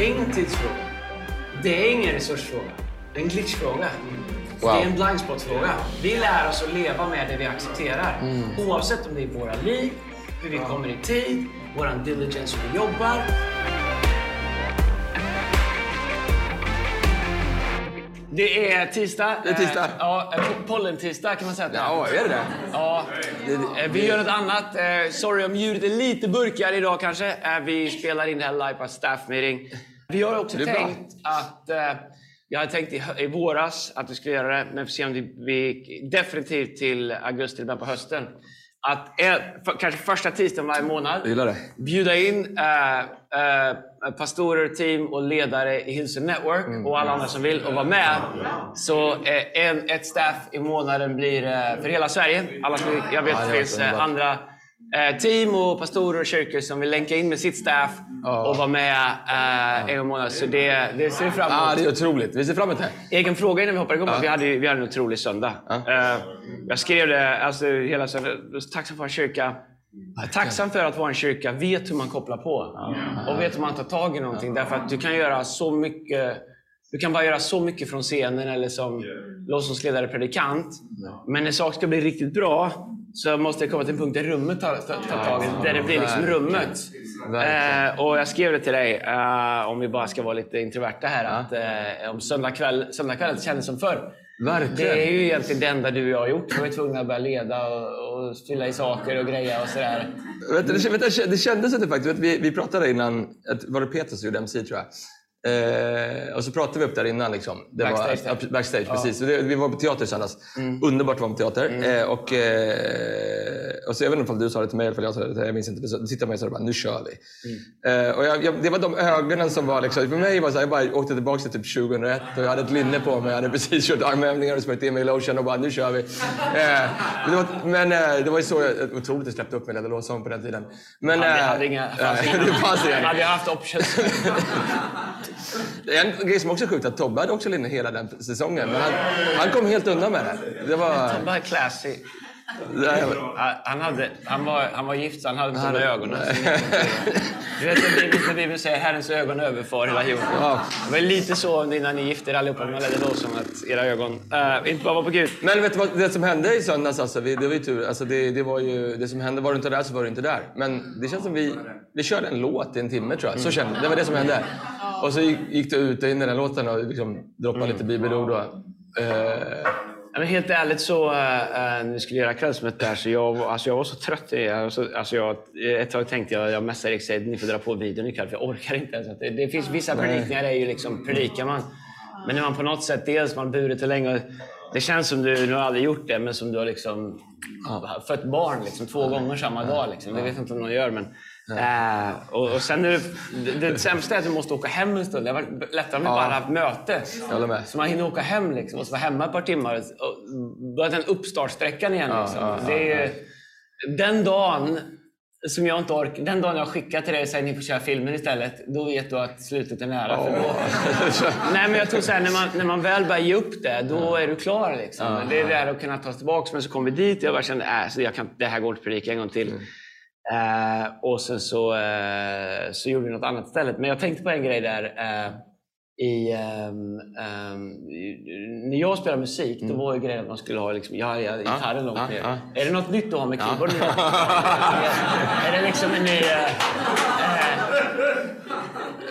Det är ingen tidsfråga. Det är ingen resursfråga. Det är en glitchfråga. Wow. Det är en blindspot-fråga. Vi lär oss att leva med det vi accepterar. Oavsett om det är våra liv, hur vi kommer i tid, våran diligence hur vi jobbar. Det är tisdag. Det är tisdag. Eh, Ja, eh, pollen-tisdag kan man säga. att det är. Ja, är det? Ja, eh, vi gör något annat. Eh, Sorry om ljudet är lite burkigare idag kanske. Eh, Vi spelar in det här live på staff meeting. Vi har också är bra. tänkt att... eh, Jag hade tänkt i, i våras att vi skulle göra det, men vi får se om det blir definitivt till augusti eller på hösten. Att eh, för, kanske första tisdagen varje månad bjuda in eh, eh, pastorer, team och ledare i Hillsong Network Mm. och alla andra som vill och vara med. Så eh, en, ett staff i månaden blir eh, för hela Sverige. Alla som, jag vet att det finns andra team och pastorer och kyrkor som vill länka in med sitt staff Ja. och vara med eh, en gång i månaden. Så det, det ser vi fram emot. Ah, det är otroligt. Vi ser fram emot det. Egen fråga innan vi hoppar igång. Vi, hade, vi hade en otrolig söndag. Eh, jag skrev det alltså, hela söndagen. Tacksam för en kyrka. Tacksam för att vara en kyrka vet hur man kopplar på. Och vet hur man tar tag i någonting. Därför att du kan göra så mycket. Du kan bara göra så mycket från scenen eller som lovsångsledare predikant. Men när saker ska bli riktigt bra så måste det komma till en punkt där rummet tar, tar, tar tag i Där det blir liksom rummet. Eh, och jag skrev det till dig, eh, om vi bara ska vara lite introverta här, att eh, om söndagkväll, söndagkvällen kändes som förr. Verkligen. Det är ju egentligen det enda du och jag har gjort. Vi var tvungna att börja leda och, och fylla i saker och greja och sådär. Du, det, du, det kändes inte faktiskt. Vi, vi pratade innan, att- var det Peter som gjorde MC tror jag? Eh, och så pratade vi upp där innan. Liksom. Det Backstage, Var, ja, backstage, precis. Så det, vi var på teater i söndags. Underbart att vara på teater. Eh, och, eh, och så, jag vet inte om du sa det till mig eller jag sa det till dig, jag minns inte. Så tittade man och sa bara, nu kör vi. Eh, och jag, jag, det var de ögonen som var liksom, för mig var så här, jag bara åkte tillbaka till typ 2001 och jag hade ett linne på mig. Jag hade precis kört armhävningar och smörjt in mig i lotion och bara, nu kör vi. Eh, men det var, men eh, det var ju så jag, otroligt att jag släppte upp min lilla låtsång på den tiden. Men, Hade, eh, hade inga, fanns inga, det fanns inga. hade jag haft options. En grej som också är sjukt att Tobbe hade också linne hela den säsongen. Men han, han kom helt undan med det. Det var... Bara classy. det Han, hade, han, var, han var gift så han hade inte de ögonen. Du vet att Bibeln, när Bibeln säger Herrens ögon överfar hela jorden. Ja. Det var lite så innan ni gifte er allihopa, när man ledde lovsång, att era ögon eh, inte bara var på Gud. Men vet du vad, det som hände i söndags, alltså, vi, det var ju tur. Alltså, det, det, var ju, det som hände, var du inte där så var du inte där. Men det känns som vi, vi körde en låt i en timme tror jag. Så kände, det var det som hände. Och så gick, gick du ut och in i den låten och liksom droppade lite bibelord. Och, eh, men helt ärligt så, äh, när vi skulle göra kvällsmötet där, så jag, alltså jag var så trött. Alltså, alltså jag, ett tag tänkte jag, jag messade Erik ni får dra på videon ikväll, för jag orkar inte ens. Det, det finns vissa predikningar, är ju liksom, predikar man. Men när man på något sätt, dels man burit det länge, det känns som du, nu har aldrig gjort det, men som du har liksom fött barn liksom, två gånger samma dag. Liksom. Det vet jag inte om någon gör, men Eh, och, och sen är det, det, det sämsta är att du måste åka hem en stund. Det varit lättare om vi bara haft möte. Så man hinner åka hem liksom, och så vara hemma ett par timmar och börja den uppstartsträckan igen. Liksom. det är, Den dagen som jag inte orkar, den dagen jag skickar till dig och säger ni får köra filmen istället, då vet du att slutet är nära. För då, nej, men jag tror så här, när, man, när man väl börjar ge upp det, då är du klar. Liksom. Det är det här att kunna ta sig tillbaka. Men så kom vi dit och jag bara kände att äh, jag kan, det här går inte att predika en gång till. Eh, och sen så, eh, så gjorde vi något annat istället. Men jag tänkte på en grej där. eh, i, ehm, ehm, när jag spelar musik, då var ju grejen att man skulle ha liksom, ja, ja, gitarren långt ja, ner. ja. Är det något nytt du har med keyboard nu? är det liksom en ny...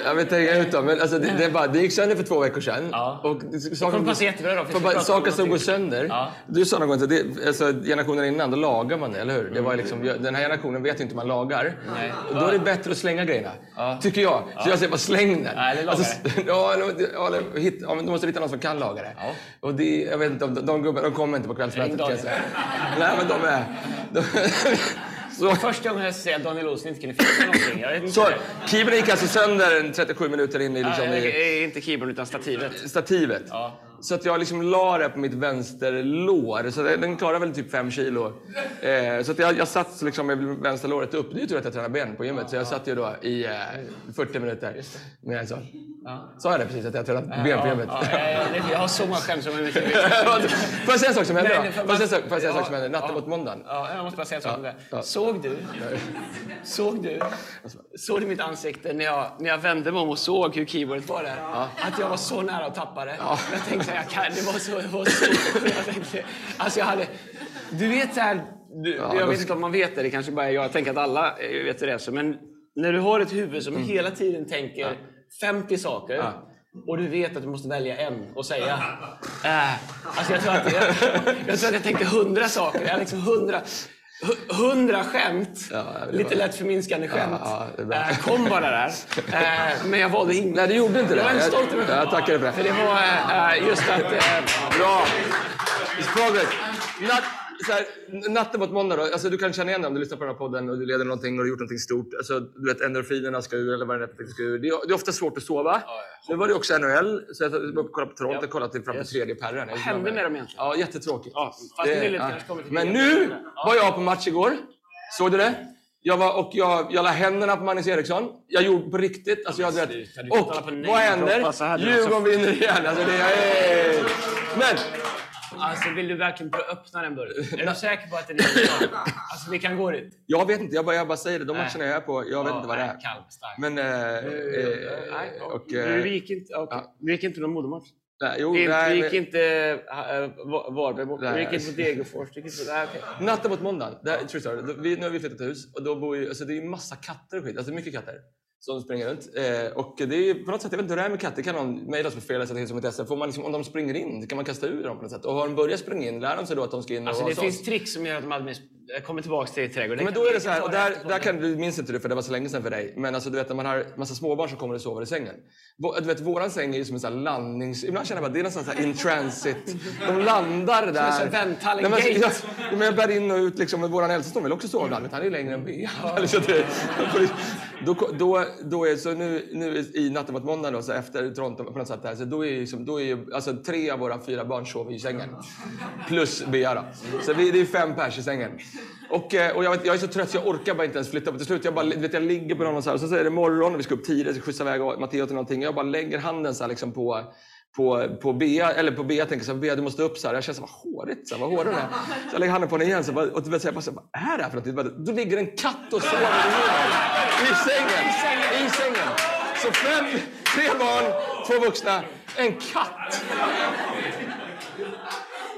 Jag vet inte ut men alltså, det, det, bara, det gick sönder för två veckor sedan. Ja. Och saker, passa jättebra då, för bara, saker om som går sönder. Ja. Du sa någon gång att det, alltså, generationen innan, då lagar man det, eller hur? Det var liksom, den här generationen vet ju inte hur man lagar. Nej. Och då är det bättre att slänga grejerna. Tycker jag. Så jag säger bara släng den. Nej, Alltså, ja, eller, ja, hit, ja, men du måste hitta någon som kan laga det. Ja. Och det, jag vet inte, de, de gubbarna de kommer inte på kvällsmötet Ring kan jag Daniel. säga. Nej, men de är... De, så, Första gången jag ser att Daniel Olsson inte kunde fixa någonting. Jag vet inte. så, keyboarden gick alltså sönder en 37 minuter in i, liksom, Nej, i inte keyboard utan stativet. stativet. Ja. Så att jag liksom la det på mitt vänsterlår. Så den klarar väl typ fem kilo. Eh, så att jag, jag satt liksom med vänsterlåret upp. Det är ju tur att jag tränar ben på gymmet. Så jag satt ju då i eh, 40 minuter. Men sa, Ja. Sa jag det precis? Att jag på Ja, gymmet? ja, ja, jag har så många skämt som jag inte vet. Får jag säga en sak som hände då? Får jag säga en sak- som hände natten mot måndagen? Ja, jag måste bara säga en sak om det. Såg du? Såg du? Såg du mitt ansikte när jag, när jag vände mig om och såg hur keyboardet var där? Att jag var så nära att tappa det. Jag tänkte så här, jag kan, det var så... Det var så jag tänkte, alltså jag hade... Du vet så här, du, jag vet inte om man vet det, det kanske bara jag. Jag tänker att alla eh, vet hur det är. Men när du har ett huvud som hela tiden tänker 50 saker och du vet att du måste välja en och säga. Äh, alltså jag, tror att jag, jag tror att jag tänkte hundra saker. Jag liksom hundra, hu- hundra skämt. Ja, Lite lätt förminskande skämt. Ja, är äh, kom bara där. Äh, men jag valde inget. Nej, du gjorde inte det. Jag väldigt stolt över Jag- jag tackar dig för det. För det var äh, just att... Bra! Progress. Natt, så här, natten mot måndag då. Alltså, du kan känna igen det om du lyssnar på den här podden och du leder någonting och du har gjort någonting stort. Alltså, du vet, endorfinerna ska ur eller vad det är ska ur. Det är, det är ofta svårt att sova. Nu var det också NHL, så jag var uppe och kollade på Toronto och kollade till fram till Yes. tredje perren. Vad hände med dem egentligen? Ja, jättetråkigt. Ja, fast Det- ja. Men nu var jag på match igår. Såg du det? Jag, var, och jag, jag la händerna på Magnus Eriksson. Jag gjorde på riktigt. Alltså jag, vet, och vad händer? Djurgården vinner igen. Alltså det är, men Alltså vill du verkligen öppna den burken? Är du säker på att det är det? Alltså vi kan gå dit. jag vet inte. Jag bara, jag bara säger det. De matcherna jag är på, jag vet inte vad det är. Stark. Men... Eh, eh, och, eh, gick inte, ja. vi gick inte någon modermatch. nej, jo, Vi, nej, gick men- inte äh, Varberg bort. Vi gick inte på Degerfors. Vi gick inte på... Nej, okej. Natten mot måndagen. Det här, true story. vi, nu har vi flyttat hus och då bor ju, alltså det är ju massa katter och skit. Alltså mycket katter som springer runt. Eh, och det är på något sätt, jag vet inte hur det är med katter. kan någon mejla oss på fel.se. Får man liksom, om de springer in, kan man kasta ur dem på något sätt? Och har de börjat springa in, lär de sig då att de ska in och Alltså det finns tricks som gör att de aldrig jag kommer tillbaka till trädgården. Men då är det så här, och där, där kan du minns inte du för det var så länge sedan för dig. Men alltså du vet när man har massa småbarn som kommer och sover i sängen. Du vet våran säng är ju som en sån här landnings... Ibland känner jag bara det är nästan så här in transit. De landar där. som vänthallen Nej, men, gate. jag, men jag bär in och ut liksom. Men våran äldsta vill också sova ibland. men Han är ju längre än. Liksom det- då, då, då är, så nu, nu i natten mot måndag då, så efter Toronto på något sätt där, så då är, ju som, då är ju, alltså tre av våra fyra barn sover i sängen. Plus Bea då. Så vi, det är fem pers i sängen. Och, eh, och jag, vet, jag är så trött så jag orkar bara inte ens flytta på. Till slut jag, bara, vet, jag ligger på någon så här, och så, är det morgon och vi ska upp tidigt, ska skjutsa iväg Matteo till någonting. Jag bara lägger handen så här, liksom på på, på Bea, eller på Bea tänker så här, Bea du måste upp så här. Jag känner så här, vad hårigt, så här, vad hårig är. Så jag lägger handen på henne igen så bara, och du vet, så jag bara, så här, vad är det här för någonting? Bara, Då ligger en katt och sover i, i sängen. I sängen. Så fem, tre barn, två vuxna, en katt.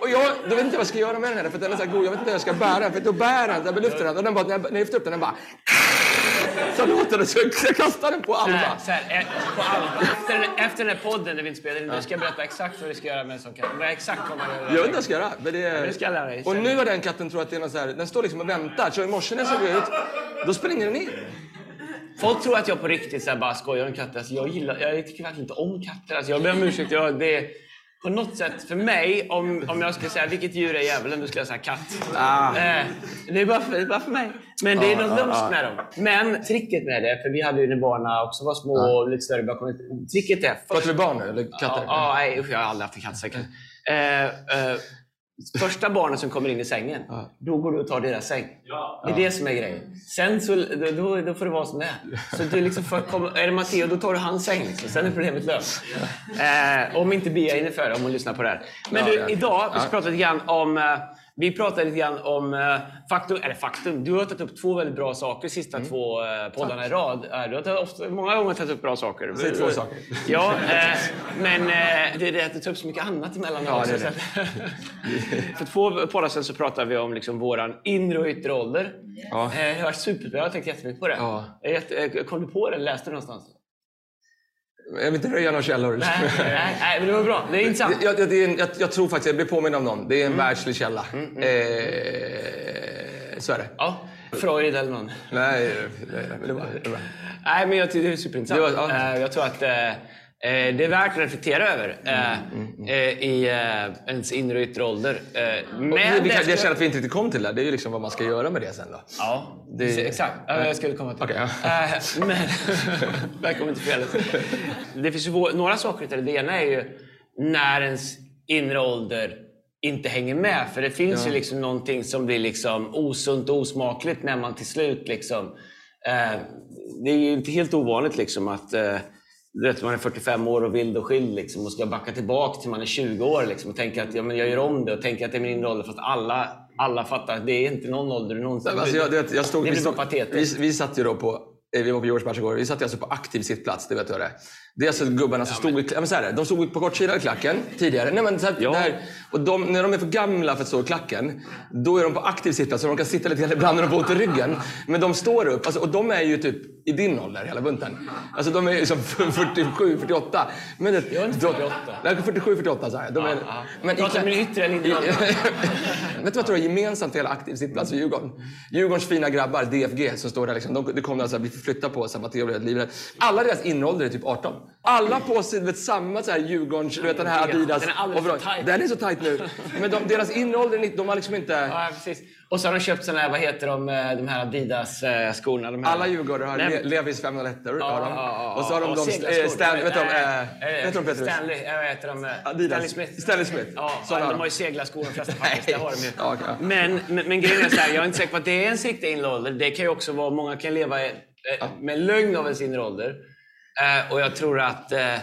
Och jag, då vet inte vad jag ska göra med den här, för den är så här god. Jag vet inte hur jag ska bära den, för då bär den, jag lyfter den och den bara, när jag, lyfter upp den, den bara... Så låter det, så jag kastar den på Så Alva. här, så här, eh, på Alva. Efter, den- efter den här podden när vi inte spelar in, nu ska jag berätta exakt vad vi ska göra med en sån katt. Vad exakt vad man gör. Jag vet inte vad jag ska göra. Men det är... det ska jag lära dig Och nu har den katten tror att det är något så här, den står liksom och väntar. Så i morse när jag såg ut, då springer den in. Folk tror att jag på riktigt så bara skojar om katter. Alltså, jag, gillar, jag tycker verkligen inte om katter. Alltså, jag ber om ursäkt. Jag, det är, på något sätt, för mig, om, om jag skulle säga vilket djur är djävulen, då skulle jag säga katt. Ah. Eh, det, är bara för, bara för mig. Men det är något lömskt med dem. Men tricket med det, för vi hade ju när barnen också var små och lite större bakom. Tricket är... Pratar vi barn nu, eller katter? Ja, ja, nej, usch, jag har aldrig haft en katt säkert. Eh, eh, första barnet som kommer in i sängen, då går du och tar deras säng. Det är det som är grejen. Sen så, då, då, får det vara som det är. Så du liksom för, kom, är det Matteo, då tar du hans säng. Liksom. Sen är problemet löst. Eh, om inte Bia hinner före, om hon lyssnar på det här. Men Ja, du, ja. idag, vi ska Ja. prata lite grann om eh, vi pratade lite grann om eh, faktum, eller faktum. Du har tagit upp två väldigt bra saker sista Mm. två eh, poddarna i rad. Eh, Du har tagit, ofta, många gånger tagit upp bra saker. Säg två saker. Ja, men det är det att du tar upp så mycket annat emellan Ja, också. det det. För två poddar sen så pratade vi om liksom våran inre och yttre ålder. Ja. Det har varit superbra. Jag har tänkt jättemycket på det. Ja. Kom du på det? Läste du någonstans? Jag vill inte röja några källor. Nej, nej, nej, men det var bra. Det är intressant. Jag, jag, det är en, jag, jag tror faktiskt, jag blir påminn om någon. Det är en världslig källa. Eh, så är det. Ja, Freud eller någon. Nej, det var, det var. Nej, men jag tycker det är superintressant. Det var- ja. Eh, Jag tror att eh, det är värt att reflektera över eh, Mm, eh, i eh, ens inre och yttre ålder. Eh, Men vi, kan- jag känner att vi inte riktigt kom till det. Det är ju liksom vad man ska göra med det sen då. Ja, Det- exakt. Ja, jag skulle komma till det. Eh, Men, välkommen till felet. Det finns ju några saker till det. Det ena är ju när ens inre ålder inte hänger med. För det finns ju liksom någonting som blir liksom osunt och osmakligt när man till slut liksom... Eh, det är ju inte helt ovanligt liksom att eh, du vet, man är 45 år och vild och skild liksom, och ska backa tillbaka till man är 20 år liksom, och tänka att ja, men jag gör om det och tänka att det är min ålder. Fast alla, alla fattar att det är inte någon ålder du någonsin... Alltså, jag, det, jag stod, det vi, blir bara vi, patetiskt. vi satt ju då på eh, vi var på George match igår. Vi satt alltså på aktiv sittplats, det vet du vad det är. Det är alltså gubbarna som stod, i, ja, men så här, de stod på kortsidan i klacken tidigare. Nej, men så här, Ja. där, och de, när de är för gamla för att stå i klacken, då är de på aktiv sittplats så de kan sitta lite grann ibland när de får ont i ryggen. Men de står upp, alltså, och de är ju typ i din ålder, hela bunten. Alltså de är ju som 47, 48. Men det, Jag är inte 48. Nej, 47, 48 så här. De är, Ja. men klack- min yttre inre ålder? Vet du vad jag tror är gemensamt för hela aktiv sittplats i Djurgården? Djurgårdens fina grabbar, DFG, som står där. Liksom, de, det kommer alltså bli förflyttat på sig, Matteo blev livrädd. Alla deras inålder är typ 18. Alla på sig vet, samma så här, Djurgårdens, du vet den här Den är Adidas. alldeles för tight. Den är så tight nu. Men de, deras inålder, de har liksom inte... Ja, precis. Och så har de köpt såna här, vad heter de, eh, de här Adidas-skorna. De här. Alla djurgårdare har Nej, Levis 501 har de. Ja, ja, ja, Och så har de de... eh, Stan, vet du de, Eh, eh, eh, vet de Petrus? Stanley, eh, vad heter de? eh, Adidas. Stanley Smith. Stanley Smith. Ja, har de de. har ju seglarskor de flesta faktiskt. Det har de ju. Ja, men, men, men grejen är så här, jag är inte säker på att det är ens riktiga inre. Det kan ju också vara, många kan leva eh, med lögn av ens inre ålder. Eh, och jag tror att, eh, eh,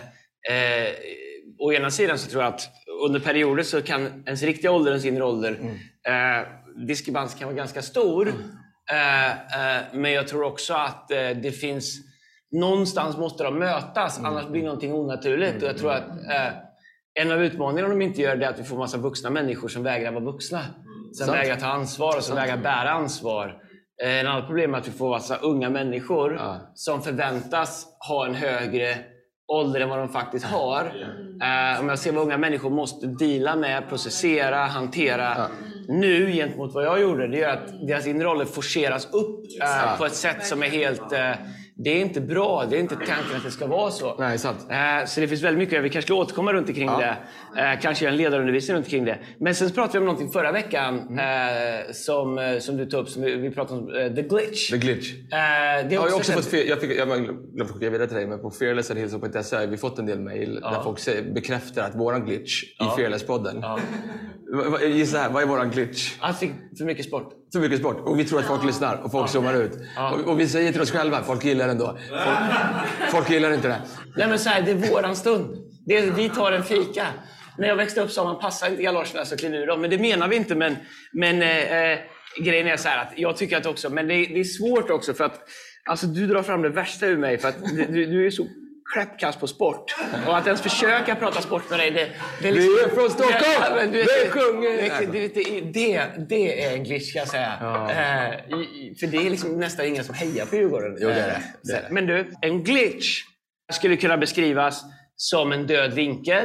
å ena sidan så tror jag att under perioder så kan ens riktiga ålder, ens inre ålder, eh, diskrepans kan vara ganska stor. Eh, eh, men jag tror också att eh, det finns, någonstans måste de mötas, annars blir någonting onaturligt. Och jag tror att eh, en av utmaningarna om de inte gör det är att vi får massa vuxna människor som vägrar vara vuxna. Som Sant. vägrar ta ansvar och som vägrar bära ansvar. Eh, En annan problem är att vi får massa unga människor Ja. som förväntas ha en högre ålder än vad de faktiskt har. Eh, om jag ser vad unga människor måste deala med, processera, hantera nu gentemot vad jag gjorde, det är att deras inre roller forceras upp eh, på ett sätt som är helt... Eh, det är inte bra. Det är inte tanken att det ska vara så. Nej, sant. Eh, Så det finns väldigt mycket. Vi kanske ska återkomma runt omkring Ja. det. Eh, Kanske göra en ledarundervisning runt omkring det. Men sen pratade vi om någonting förra veckan Mm. eh, som, som du tog upp. Som vi, pratade om the glitch. The glitch. Det Jag har ju också också fått, jag, fick, jag glömde skicka vidare till dig, men på fearless.hillsong.se har vi fått en del mejl där folk säger, bekräftar att våran glitch i Fearless-podden. Ja. Gissa här, vad är våran glitch? Att fick för mycket sport. För mycket sport. Och vi tror att folk lyssnar och folk zoomar ut. Och, och vi säger till oss själva, folk gillar ändå. Folk, folk gillar inte det. Nej men så här, det är våran stund. Det är, vi tar en fika. När jag växte upp sa man passa inte galoscherna så klä ur dem. Men det menar vi inte. Men, men eh, eh, grejen är så här att jag tycker att också, men det, är- det är svårt också för att alltså, du drar fram det värsta ur mig. För att du, du är så kräppkass på sport. Och att ens försöka prata sport med dig, det, det är liksom- Vi är från Stockholm! Ja, du vet, Vi sjunger! Det, det, det, det, det är en glitch kan jag säga. Eh, i, i, för det är liksom nästan ingen som hejar på Djurgården. Jo, det är det. Eh, Det är det. Men du, en glitch skulle kunna beskrivas som en död vinkel.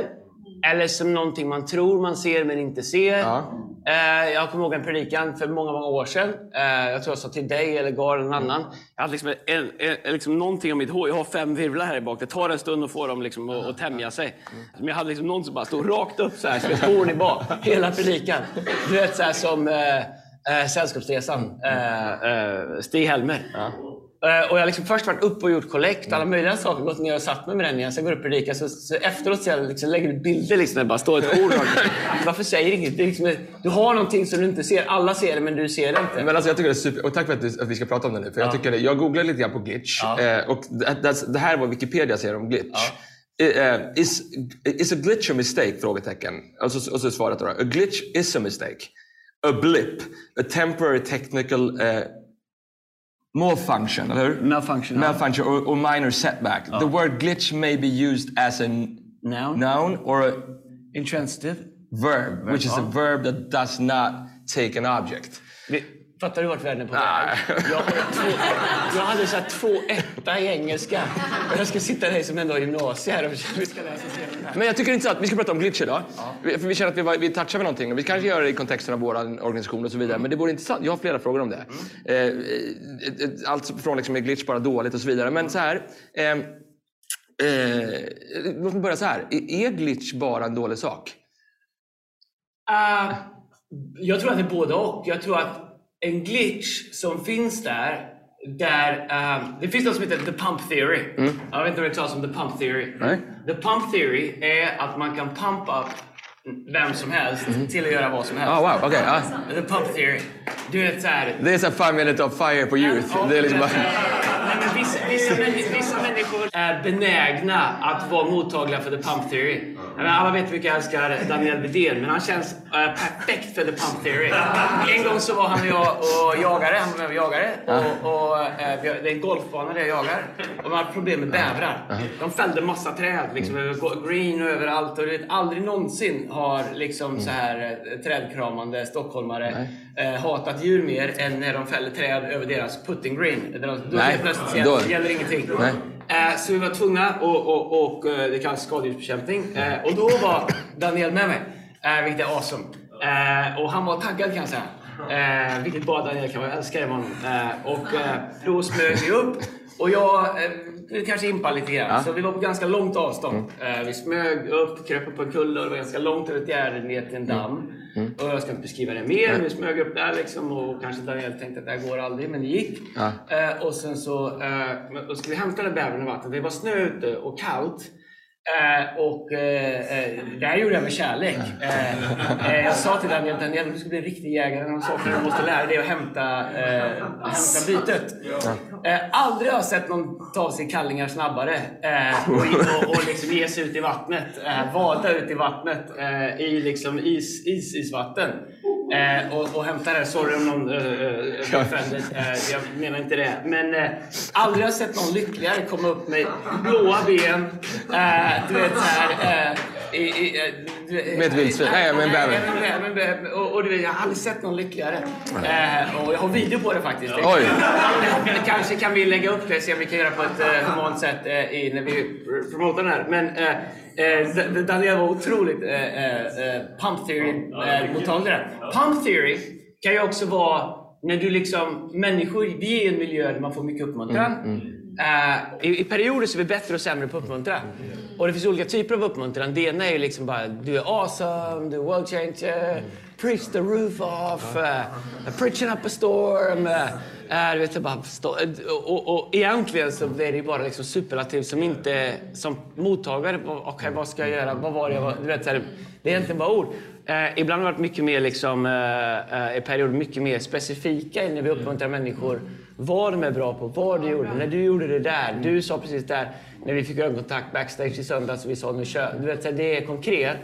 Eller som någonting man tror man ser men inte ser. Ja. Eh, jag kommer ihåg en predikan för många, många år sedan. Eh, jag tror jag sa till dig eller gav någon annan. Jag hade liksom, en, en, liksom någonting om mitt hår. Jag har fem virvlar här i bak. Det tar en stund att få dem liksom att, att tämja sig. Men jag hade liksom någon som bara stod rakt upp så här, som ett horn i bak. Hela predikan. Du vet, så här som eh, eh, Sällskapsresan. Eh, eh, Stig-Helmer. Ja. Och jag har liksom först varit uppe och gjort kollekt, alla möjliga saker. Gått ner och satt mig med den igen. Sen går jag upp och predikar. Så, så efteråt så jag liksom lägger ut bilder liksom, där det bara står ett ord. Varför säger inget? Det liksom, du har någonting som du inte ser. Alla ser det, men du ser det inte. Men alltså jag tycker det är super... Och tack för att, du, att vi ska prata om det nu. För jag, tycker det, jag googlade lite grann på glitch. Ja. Eh, och det, här är vad Wikipedia säger om glitch. Eh, is, is a glitch a mistake? Frågetecken. Och så, och så svaret då. A glitch is a mistake. A blip. A temporary technical eh, malfunction, eller hur? Malfunction. Malfunction or, or minor setback. Oh. The word glitch may be used as a Noun. noun or a Intransitive. verb, which is a verb that does not take an object. Vi, fattar du vart världen är på väg? Jag, två, jag hade så här två etta i engelska. Och jag ska sitta där som ändå har gymnasiet här och vi ska läsa det. Men jag tycker inte att vi ska prata om glitch idag. Vi- För vi känner att vi, var- vi touchar med någonting. Och vi kanske gör det i kontexten av vår organisation och så vidare. Men det vore intressant. Jag har flera frågor om det. Eh, eh, eh, allt från liksom, är glitch bara dåligt och så vidare. Men så här. Eh, eh, låt mig börja så här. Är är glitch bara en dålig sak? Uh, jag tror att det är både och. Jag tror att en glitch som finns där, där um, det finns något som heter the pump theory. Jag vet inte om det talas om the pump theory. Nej. The pump theory är att man kan pumpa vem som helst till att göra vad som helst. Ah, wow, okej. ja. The pump theory. Du vet såhär... Det är så five minutes of fire på youth. Ja, Det är liksom bara... nej, men vissa, vissa, människor, vissa människor är benägna att vara mottagliga för the pump theory. Alla vet hur mycket jag älskar Daniel Widén, men han känns uh, perfekt för the pump theory. En gång så var han och jag och jagade. Han var med och jagade. Och, och, uh, det är en golfbana där jag jagar. Och man har problem med bävrar. De fällde massa träd. Liksom, över green och överallt. Och vet, aldrig någonsin har liksom, så här, trädkramande stockholmare uh, hatat djur mer än när de fäller träd över deras putting green. Då Nej, plötsligt gäller ingenting. Nej. Eh, Så vi var tvungna, och, och, och det kallas skadedjursbekämpning. Eh, Och då var Daniel med mig, eh, vilket är awesome. Eh, Och han var taggad kan jag säga. Eh, vilket bara Daniel kan vara. Jag älskar honom. Eh, Och eh, då smög vi upp. Och jag eh, eh, kanske impade lite grann. Så vi var på ganska långt avstånd. Eh, Vi smög upp, kröp upp på en kulle och det var ganska långt över ett gärde ner till en damm. Och jag ska inte beskriva det mer. Vi smög upp där liksom och kanske Daniel tänkte att det här går aldrig, men det gick. Ja. Eh, och sen så eh, då skulle vi hämta den bävern i vattnet. Det var snö ute och kallt. Eh, och eh, eh, det här gjorde jag med kärlek. Eh, eh, jag sa till Daniel, Daniel du ska bli riktig jägare. Någon sak du måste lära dig att hämta, hämta bytet. Aldrig har jag sett någon ta av sig kallingar snabbare och, och, och liksom ge sig ut i vattnet. Eh, vada ut i vattnet i liksom is, is, isvatten. Eh, och, och hämta det. Sorry om någon eh, eh, offended. Eh, jag menar inte det. Men eh, aldrig har jag sett någon lyckligare komma upp med blåa ben. Eh, du vet såhär... Eh, eh, Med ett vildsvin? Nej, med en bäver. Och, och du vet, jag har aldrig sett någon lyckligare. Och jag har video på det faktiskt. Oj. Kanske kan vi lägga upp det och se om vi kan göra på ett humant sätt i, när vi promotar den här. Men eh, eh, Daniel var otroligt eh, eh, eh, Pump Theory-mottaglig där. Pump Theory kan ju också vara när du liksom, människor, vi är i en miljö där man får mycket uppmuntran. Eh, i, I perioder så är vi bättre och sämre på uppmuntran. Och det finns olika typer av uppmuntran. Det ena är ju liksom bara, du är awesome, du är world changer, preach the roof off, uh, preaching up a storm. Uh, är, vet, bara, stå, och, och, och egentligen så är det ju bara liksom superlativ som inte, som mottagare, okej vad ska jag göra, vad var det jag var, du vet, så här, det är egentligen bara ord. Eh, ibland har det varit mycket mer, liksom, eh, eh, i perioder mycket mer specifika när vi uppmuntrar människor vad de är bra på, vad du gjorde, när du gjorde det där, du sa precis där, när vi fick ögonkontakt backstage i söndags och vi sa nu kör. Du vet, så här, det är konkret.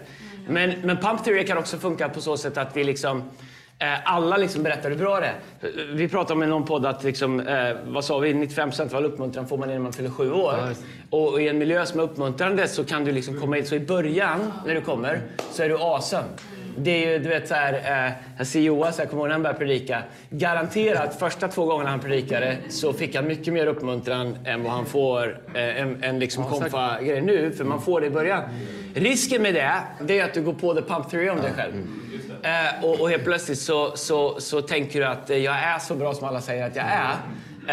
Men, men pump theory kan också funka på så sätt att vi liksom alla liksom berättar hur bra det är. Vi pratade om i någon podd att liksom, eh, vad sa vi, 95% av all uppmuntran får man när man fyller sju år. Och i en miljö som är uppmuntrande så kan du liksom komma in. Så i början, när du kommer, så är du awesome. Det är ju, du vet så här, eh, Johan, så jag kommer ihåg när han började predika. Garanterat, första två gångerna han predikade så fick han mycket mer uppmuntran än vad han får eh, en, en liksom konfa-grej nu. För man får det i början. Risken med det, det är att du går på the pump theory om dig själv. Eh, och, och helt plötsligt så, så, så tänker du att eh, jag är så bra som alla säger att jag är.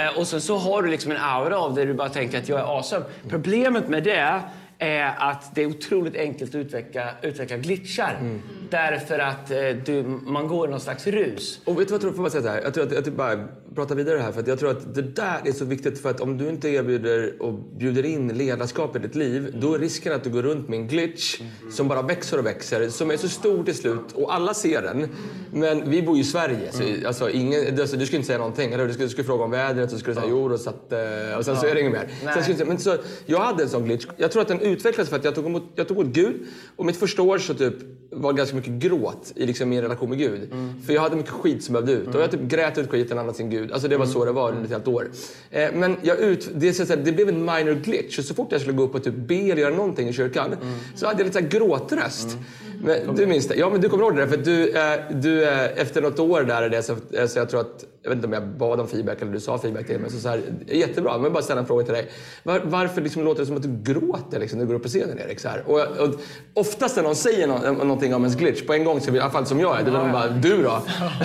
Eh, och sen så har du liksom en aura av det du bara tänker att jag är awesome. Problemet med det är att det är otroligt enkelt att utveckla, utveckla glitchar. Därför att eh, du, man går i någon slags rus. Och vet du vad jag tror? Får jag säga så här? Jag tror att, att jag bara prata vidare här. För jag tror att det där är så viktigt. För att om du inte erbjuder och bjuder in ledarskap i ditt liv, då är risken att du går runt med en glitch som bara växer och växer. Som är så stor till slut och alla ser den. Men vi bor ju i Sverige. Så, alltså, ingen, alltså, du skulle inte säga någonting. Eller? Du skulle, du skulle fråga om vädret så skulle säga jo då, så att, eh, och sen så är det inget mer. Sen skulle, men så, jag hade en sån glitch. Jag tror att den utvecklades för att jag tog emot, jag tog emot Gud. Och mitt första år så typ var ganska mycket gråt i liksom min relation med Gud. För jag hade mycket skit som behövde ut. Och jag typ grät ut skiten annat sin Gud. Alltså det var så det var under ett helt år. Eh, men jag ut, det, så att det blev en minor glitch. Så fort jag skulle gå upp och typ be eller göra någonting i kyrkan så hade jag lite så gråtröst. Men, du minns det? Ja, men du kommer ihåg det där. För du, eh, du, eh, efter något år där så, eh, så jag tror att, jag vet inte om jag bad om feedback eller du sa feedback till mig. Så, så här, jättebra, men bara ställa en fråga till dig. Var, varför liksom låter det som att du gråter liksom, när du går upp på scenen Erik? Så här? Och, och, oftast när någon säger nå, någonting om ens glitch, på en gång, så, i alla fall som jag är, då vill de bara du då?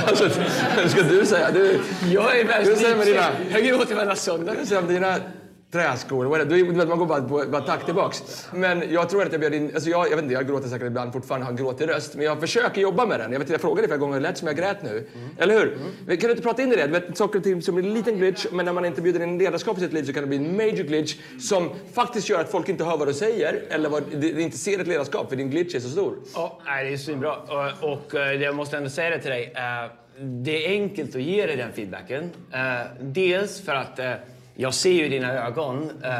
Alltså, ska du säga? Du, Jag är värst dina- Jag gråter varenda söndag. du säger dina träskor? Du, vet, man går bara på bara attack tillbaks. Men jag tror att jag bjöd in, alltså jag, jag vet inte, jag gråter säkert ibland fortfarande, har gråtit röst. Men jag försöker jobba med den. Jag vet jag frågade dig flera gånger, lät som jag grät nu. Eller hur? Men Kan du inte prata in i det? Du vet, saker och ting som är en liten glitch, men när man inte bjuder in ledarskap i sitt liv så kan det bli en major glitch som faktiskt gör att folk inte hör vad du säger eller vad, de, inte ser ett ledarskap för din glitch är så stor. Ja, nej, det är svinbra. Och, och eh, jag måste ändå säga det till dig. Det är enkelt att ge dig den feedbacken. Eh, Dels för att eh, jag ser ju i dina ögon äh,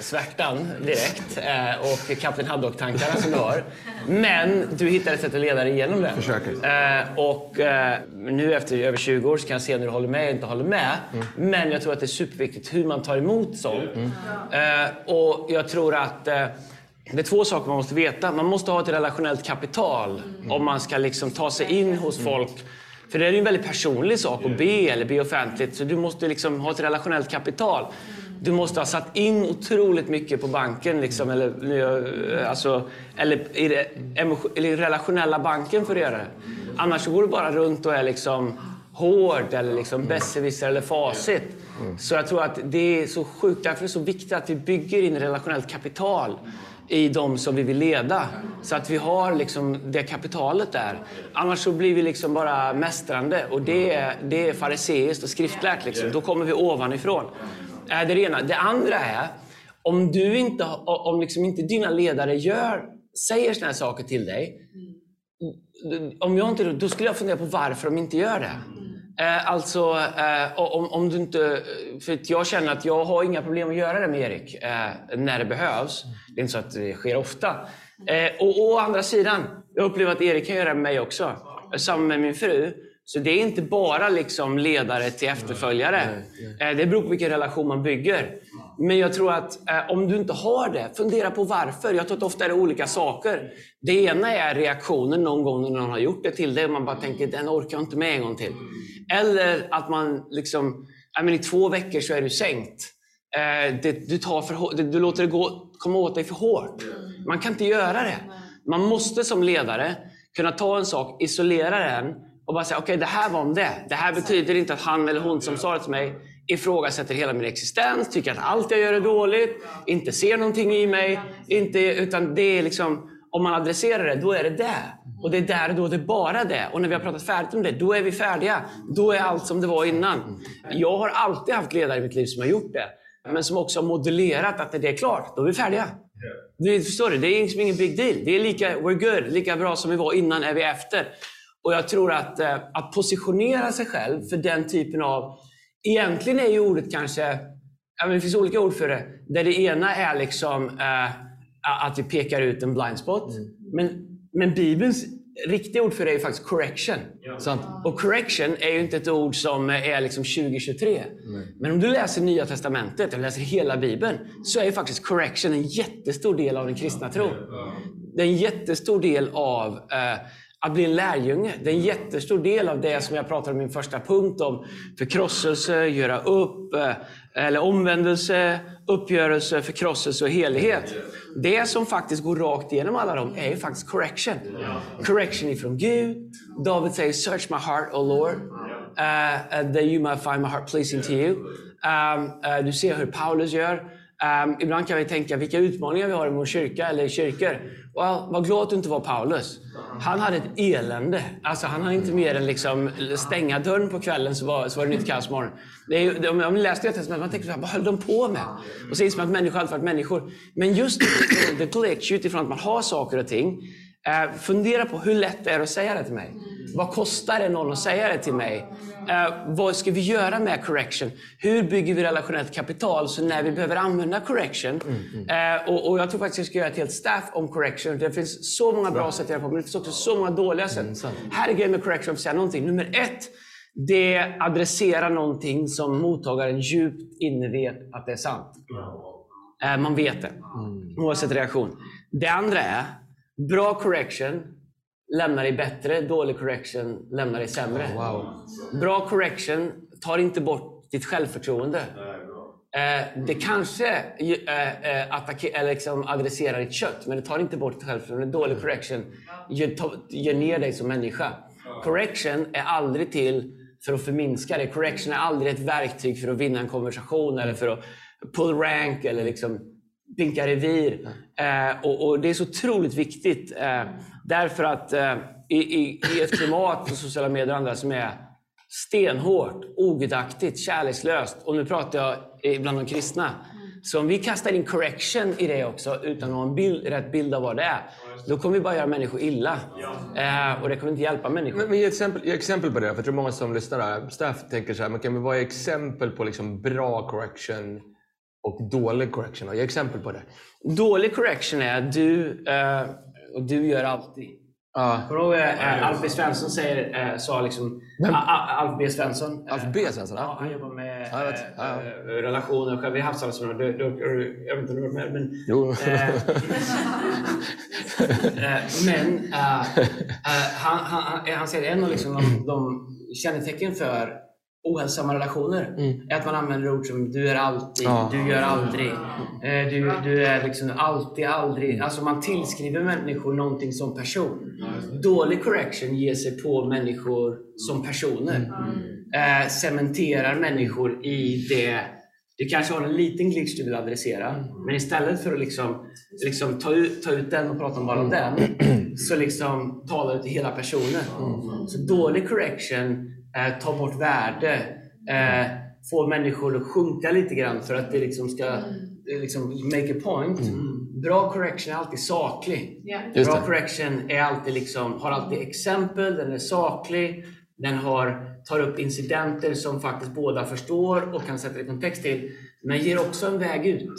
svärtan direkt äh, och Kapten Haddock-tankarna som du har. Men du hittar ett sätt att leda dig igenom det. Försöker. Äh, och nu efter över 20 år så kan jag se när du håller med och inte håller med. Mm. Men jag tror att det är superviktigt hur man tar emot sånt. Mm. och jag tror att det är två saker man måste veta. Man måste ha ett relationellt kapital mm. om man ska liksom ta sig in hos mm. folk. För det är ju en väldigt personlig sak att be eller be offentligt. Så du måste liksom ha ett relationellt kapital. Du måste ha satt in otroligt mycket på banken, liksom, eller, alltså, eller i, det, eller i relationella banken för att göra det. Annars går du bara runt och är liksom hård eller liksom besserwisser eller facit. Så jag tror att det är så sjukt, därför är det så viktigt att vi bygger in relationellt kapital i de som vi vill leda. Så att vi har liksom det kapitalet där. Annars så blir vi liksom bara mästrande och det är, det är fariseiskt och skriftlärt. Liksom. Då kommer vi ovanifrån. Det är det ena. Det andra är, om, du inte, om liksom inte dina ledare gör, säger såna här saker till dig, om jag inte, då skulle jag fundera på varför de inte gör det. Eh, alltså, eh, om, om du inte... För jag känner att jag har inga problem att göra det med Erik eh, när det behövs. Det är inte så att det sker ofta. Eh, och å andra sidan, jag upplever att Erik kan göra det med mig också. Samma med min fru. Så det är inte bara liksom ledare till efterföljare. Eh, det beror på vilken relation man bygger. Men jag tror att eh, om du inte har det, fundera på varför. Jag tror att ofta är det olika saker. Det ena är reaktionen någon gång när någon har gjort det till dig och man bara tänker den orkar jag inte med en gång till. Eller att man liksom, men i två veckor så är du sänkt. Eh, det, du, tar för, det, du låter det gå, komma åt dig för hårt. Man kan inte göra det. Man måste som ledare kunna ta en sak, isolera den och bara säga okej, okay, det här var om det. Det här betyder inte att han eller hon som sa det till mig ifrågasätter hela min existens, tycker att allt jag gör är dåligt, inte ser någonting i mig. Inte, utan det är liksom, om man adresserar det, då är det det. Och det är där då det är bara det. Och när vi har pratat färdigt om det, då är vi färdiga. Då är allt som det var innan. Jag har alltid haft ledare i mitt liv som har gjort det. Men som också har modellerat att det är klart, då är vi färdiga. Du förstår du? Det är liksom ingen big deal. Det är lika, we're good, lika bra som vi var innan är vi efter. Och jag tror att, eh, att positionera sig själv för den typen av... Egentligen är ju ordet kanske... Ja, det finns olika ord för det. Där det ena är liksom uh, att vi pekar ut en blind spot. Mm. Men, men Bibelns riktiga ord för det är faktiskt correction. Ja. Och correction är ju inte ett ord som är liksom 2023. Nej. Men om du läser Nya Testamentet, eller läser hela Bibeln, så är ju faktiskt correction en jättestor del av den kristna tron. Det är en jättestor del av uh, att bli en lärjunge, det är en jättestor del av det som jag pratade om i min första punkt om förkrosselse, göra upp, eh, eller omvändelse, uppgörelse, förkrosselse och helighet. Det som faktiskt går rakt igenom alla dem är ju faktiskt correction. Correction ifrån Gud. David säger “Search my heart, O Lord, uh, that you might find my heart pleasing to you”. Um, uh, du ser hur Paulus gör. Um, ibland kan vi tänka vilka utmaningar vi har i vår kyrka eller i kyrkor. Well, var glad att du inte var Paulus. Han hade ett elände. Alltså, han hade inte mer än liksom stänga dörren på kvällen så var, så var det nytt kaos morgon. Om, man ni läste det man tänker så här, vad höll de på med? Och så inser man att människor alltid varit människor. Men just det glitch utifrån att man har saker och ting. Uh, fundera på hur lätt det är att säga det till mig. Vad kostar det någon att säga det till mig? Eh, vad ska vi göra med correction? Hur bygger vi relationellt kapital så när vi behöver använda correction? Mm, mm. Eh, och, och, Jag tror faktiskt att jag ska göra ett helt staff om correction. Det finns så många bra sätt att göra på, men det finns också så många dåliga sätt. Mm, här är grejen med correction, att säga någonting. Nummer ett, det adresserar någonting som mottagaren djupt inne vet att det är sant. Eh, man vet det, mm. oavsett reaktion. Det andra är, bra correction lämnar dig bättre, dålig correction lämnar dig sämre. Wow. Bra correction tar inte bort ditt självförtroende. Eh, det kanske eh, eh, eller liksom adresserar ditt kött, men det tar inte bort ditt självförtroende. Dålig correction gör, gör ner dig som människa. Correction är aldrig till för att förminska dig. Correction är aldrig ett verktyg för att vinna en konversation eller för att pull rank eller liksom pinka revir. Eh, och, och, det är så otroligt viktigt. Eh, därför att eh, i, i, i, ett klimat på sociala medier och andra som är stenhårt, ogudaktigt, kärlekslöst. Och nu pratar jag bland de kristna. Så om vi kastar in correction i det också utan att ha en bild, rätt bild av vad det är, då kommer vi bara göra människor illa. Eh, och det kommer inte hjälpa människor. Men, men ge, exempel, ge exempel på det, för jag tror många som lyssnar här, Staff tänker så här, men kan vi är exempel på liksom bra correction och dålig correction? Ge exempel på det. Dålig correction är du, eh, och du gör alltid. Ja. Kommer du ihåg eh, Alf B Svensson säger, eh, sa liksom... Vem? Alf B Svensson. eh, Alf B Svensson? Ja, han jobbar med Ja, vet. eh, Ja, eh, relationer. Själv i havsrelationer. Du, du, jag vet inte om du har med, men... Jo. Eh, eh, men eh, eh, han, han, han- han säger en av liksom de, de kännetecken för ohälsosamma relationer är att man använder ord som du är alltid, Ja. du gör aldrig, eh, du, du är liksom alltid, aldrig. Alltså man tillskriver människor någonting som person. Dålig correction ger sig på människor som personer. Eh, cementerar människor i det du kanske har en liten glitch du vill adressera, men istället för att liksom, liksom ta, ut, ta ut den och prata bara om den, så liksom talar du till hela personen. Så dålig correction eh, tar bort värde, eh, får människor att sjunka lite grann för att det liksom ska eh, liksom make a point. Bra correction är alltid saklig. Just Bra correction är alltid liksom, har alltid exempel, den är saklig, den har, tar upp incidenter som faktiskt båda förstår och kan sätta i kontext till. Men ger också en väg ut.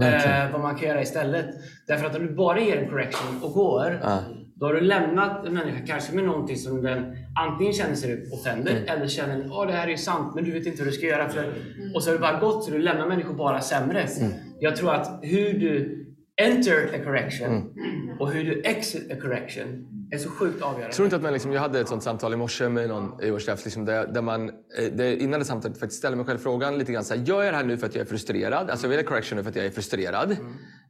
Verkligen. Eh, vad man kan göra istället. Därför att om du bara ger en correction och går, Ja. Då har du lämnat en människa kanske med någonting som den antingen känner sig offended Mm. eller känner att det här är sant men du vet inte hur du ska göra. För, och så har det bara gått så du lämnar människor bara sämre. Mm. Jag tror att hur du enter a correction Mm. och hur du exit a correction är så sjukt avgörande. Tror inte att man liksom, jag hade ett sånt samtal i morse med någon i vår chef, liksom där, där man eh, det, innan det samtalet faktiskt ställde mig själv frågan lite grann så här, gör jag det här nu för att jag är frustrerad? Alltså jag vill ha correction nu för att jag är frustrerad.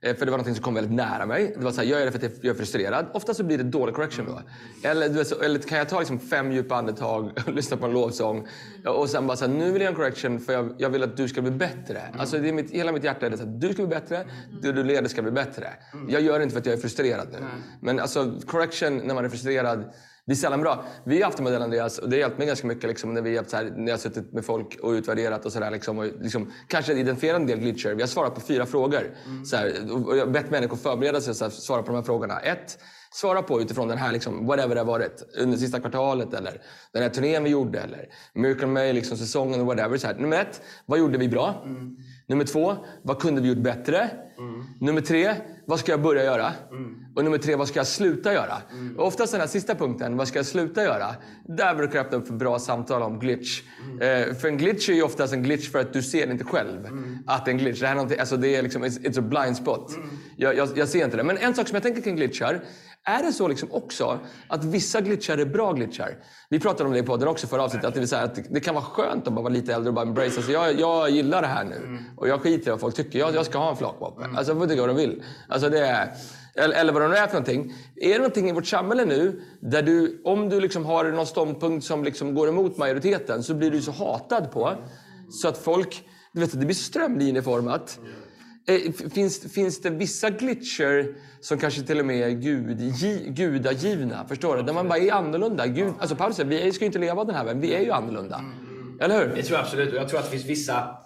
Eh, för det var något som kom väldigt nära mig. Det var så här, gör jag det för att jag är frustrerad? Ofta så blir det dålig correction då. Eller, så, eller kan jag ta liksom fem djupa andetag och lyssna på en lovsång och sen bara så här, nu vill jag en correction för jag, jag vill att du ska bli bättre. Alltså det är mitt, hela mitt hjärta är det så här, du ska bli bättre, du du leder ska bli bättre. Jag gör det inte för att jag är frustrerad nu. Men alltså correction när man är frustrerad det är sällan bra. Vi har haft en modell Andreas och det har hjälpt mig ganska mycket liksom, när, vi har, så här, när jag har suttit med folk och utvärderat och sådär. Liksom, och liksom, kanske identifierat en del glitcher. Vi har svarat på fyra frågor. Så här, och jag har bett människor förbereda sig och svara på de här frågorna. Ett, svara på utifrån den här, liksom, whatever det har varit. Under sista kvartalet eller den här turnén vi gjorde eller Miracle May, liksom, säsongen och whatever. Så här. Nummer ett, vad gjorde vi bra? Nummer två, vad kunde vi gjort bättre? Nummer tre, vad ska jag börja göra? Och nummer tre, vad ska jag sluta göra? Och oftast den här sista punkten, vad ska jag sluta göra? Där brukar jag öppna upp för bra samtal om glitch. Eh, för en glitch är ju oftast en glitch för att du ser inte själv att det är en glitch. Det, här är alltså det är liksom, it's, it's a blind spot. Jag, jag, jag ser inte det. Men en sak som jag tänker kring glitchar, är det så liksom också att vissa glitchar är bra glitchar? Vi pratade om det i podden också förra avsnittet. Att det, vill säga att det kan vara skönt att bara vara lite äldre och bara embrace. Alltså jag, jag gillar det här nu. Och jag skiter i vad folk tycker. Jag, jag ska ha en flakvapen. Alltså jag får tycka vad de vill. Alltså det är, eller, eller vad det nu är för någonting. Är det någonting i vårt samhälle nu där du, om du liksom har någon ståndpunkt som liksom går emot majoriteten så blir du så hatad på. Så att folk, du vet, det blir så strömlinjeformat. F- Finns, finns det vissa glitcher som kanske till och med är gud, gi, gudagivna? Förstår du? Där man bara är annorlunda. Gud, alltså Paulus säger, vi ska ju inte leva den här världen. Vi är ju annorlunda. Eller hur? Det tror jag absolut. Och jag tror att det finns vissa,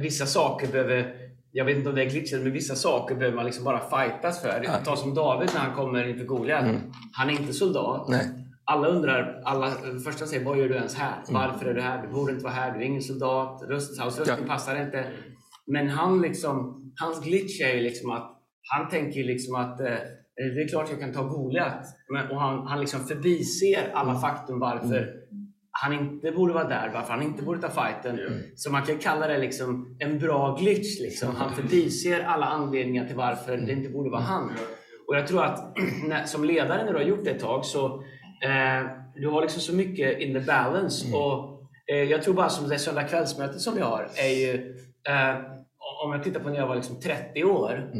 vissa saker behöver jag vet inte om det är glitchet, men vissa saker behöver man liksom bara fightas för. Ta som David när han kommer inför Goliat. Han är inte soldat. Nej. Alla undrar, alla, första säger vad gör du ens här? Varför är du här? Du borde inte vara här, du är ingen soldat. Rösthausrösten Ja. passar inte. Men han liksom, hans glitch är ju liksom att han tänker liksom att eh, det är klart jag kan ta Goliat. Och han, han liksom förbiser alla faktum varför han inte borde vara där, varför han inte borde ta fighten. Så man kan kalla det liksom en bra glitch. Liksom. Han förbiser alla anledningar till varför det inte borde vara han. Och jag tror att när, som ledare när du har gjort det ett tag så eh, du har liksom så mycket in the balance. Och eh, Jag tror bara som det söndag kvällsmöte som vi har är ju eh, om jag tittar på när jag var liksom 30 år,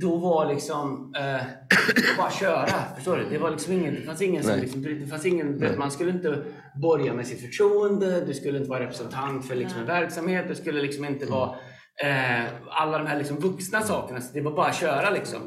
då var liksom eh, bara köra. Förstår du? Det, var liksom ingen, det fanns ingen som liksom, det fanns ingen, man skulle inte borga med sitt förtroende, du skulle inte vara representant för liksom en verksamhet, du skulle liksom inte vara eh, alla de här liksom vuxna sakerna. Så det var bara att köra. Liksom.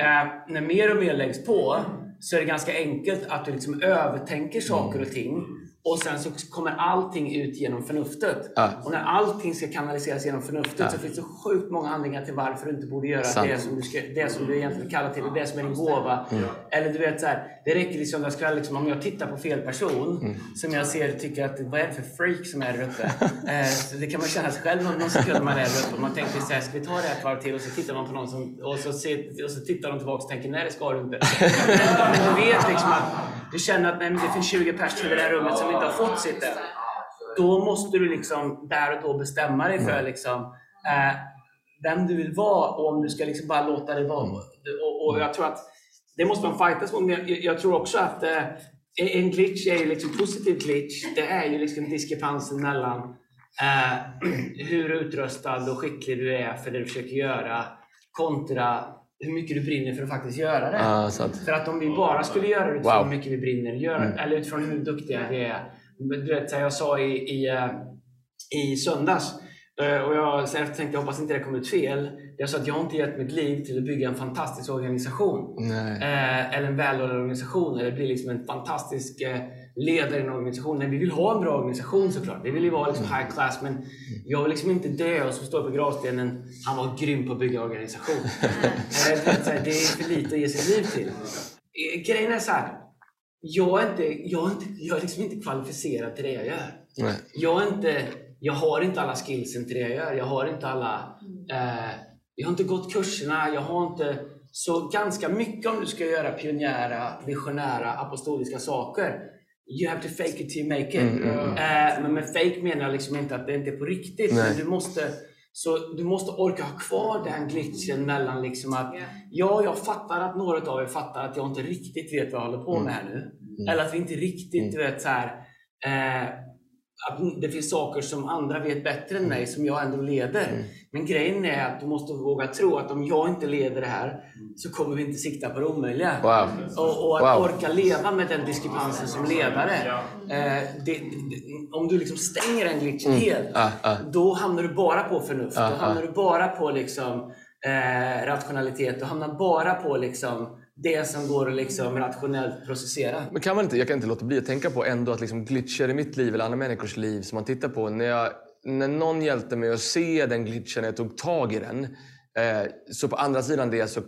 Eh, när mer och mer läggs på så är det ganska enkelt att du liksom övertänker saker och ting Och sen så kommer allting ut genom förnuftet. Ja. Och när allting ska kanaliseras genom förnuftet så finns det sjukt många anledningar till varför du inte borde göra Sant. det som, du ska, det som du egentligen kallar till, det som är din gåva. Eller du vet så här, det räcker liksom, jag ska, liksom, om jag tittar på fel person som jag ser tycker att vad är det för freak som är där uppe? eh, så det kan man känna sig själv någon, någon sekund när man är där uppe. Man tänker så här, ska vi ta det här ett varv till? Och så tittar man på någon som, och, så ser, och så tittar de tillbaka och tänker nej det ska du inte. Men du vet liksom att du känner att nej, men det finns 20 personer i det här rummet som inte har fått sitt än. Då måste du liksom där och då bestämma dig för liksom, eh, vem du vill vara och om du ska liksom bara låta det vara. Och, och jag tror att det måste man fightas mot. Men jag, jag tror också att eh, en glitch är ju liksom positiv glitch. Det är ju liksom diskrepansen mellan eh, hur utrustad och skicklig du är för det du försöker göra kontra hur mycket du brinner för att faktiskt göra det. Sant. För att om vi bara skulle göra det utifrån Wow. hur mycket vi brinner, göra, eller utifrån hur duktiga vi är. Du vet, jag sa i, i, eh, i söndags, eh, och jag sen tänkte jag hoppas inte det kom ut fel. Jag sa att jag har inte gett mitt liv till att bygga en fantastisk organisation. Nej. Eh, eller en välordnad organisation. Eller bli liksom en fantastisk ledare i en organisation. Nej, vi vill ha en bra organisation såklart. Vi vill ju vara liksom high class. Men jag vill liksom inte dö och så står på gravstenen han var grym på att bygga organisation. Är det är för lite att ge sitt liv till. Eh, Grejen är så här. Jag är, inte, jag, är inte, jag är liksom inte kvalificerad till det jag gör. Nej. Jag, är inte, jag har inte alla skillsen till det jag gör. Jag har inte alla... Eh, jag har inte gått kurserna. Jag har inte... Så ganska mycket om du ska göra pionjära, visionära, apostoliska saker. You have to fake it till you make it. Eh, men med fake menar jag liksom inte att det inte är på riktigt. Nej. Men du måste, så du måste orka ha kvar den glitchen mellan liksom att ja, jag fattar att några av er fattar att jag inte riktigt vet vad jag håller på med här nu. Eller att vi inte riktigt du vet så här, eh, att det finns saker som andra vet bättre än mig som jag ändå leder. Men grejen är att du måste våga tro att om jag inte leder det här så kommer vi inte sikta på det omöjliga. Wow. Och, och att Wow. orka leva med den diskrepansen som ledare. Eh, det, det, om du liksom stänger den glitchen helt, Ah, ah. då hamnar du bara på förnuft. Ah, då hamnar du bara på liksom, eh, rationalitet. Du hamnar bara på liksom, det som går att liksom, rationellt processera. Men kan man inte, jag kan inte låta bli att tänka på ändå att liksom glitcher i mitt liv eller andra människors liv som man tittar på. När, jag, när någon hjälpte mig att se den glitchen, när jag tog tag i den. Eh, så på andra sidan det så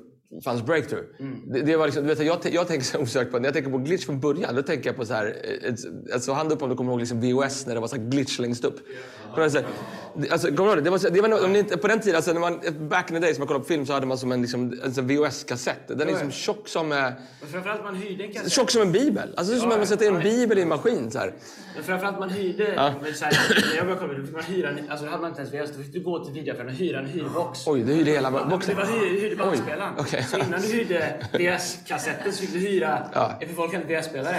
fanns breakthrough. Det, det var liksom, du vet, jag, jag tänker så osökt på, när jag tänker på glitch från början, då tänker jag på så här, eh, ett- alltså hand upp om du kommer ihåg liksom VHS när det var så glitch längst upp. Kommer du här, det- Alltså, kommer du ihåg det? Var, det var om ni på den tiden, alltså, när man, back in the days, man kollade på film så hade man som en, liksom, sån VHS-kassett. Den är liksom tjock som, eh, Men framförallt man hyrde en kassett. tjock som en bibel. Alltså det är som att man sätter in en bibel i en maskin. Så här. Men framförallt man hyrde, Ja. så här, när jag började kolla, då fick man hyra, alltså då hade man inte ens VHS, då fick du gå till videoaffären och hyra en hyrbox. Oj, du hyrde hela Ja, boxen. Det var hyr, hyrde bandspelaren. okej. Så innan du hyrde VS-kassetten så fick du hyra, Ja. för folk hade VS-spelare.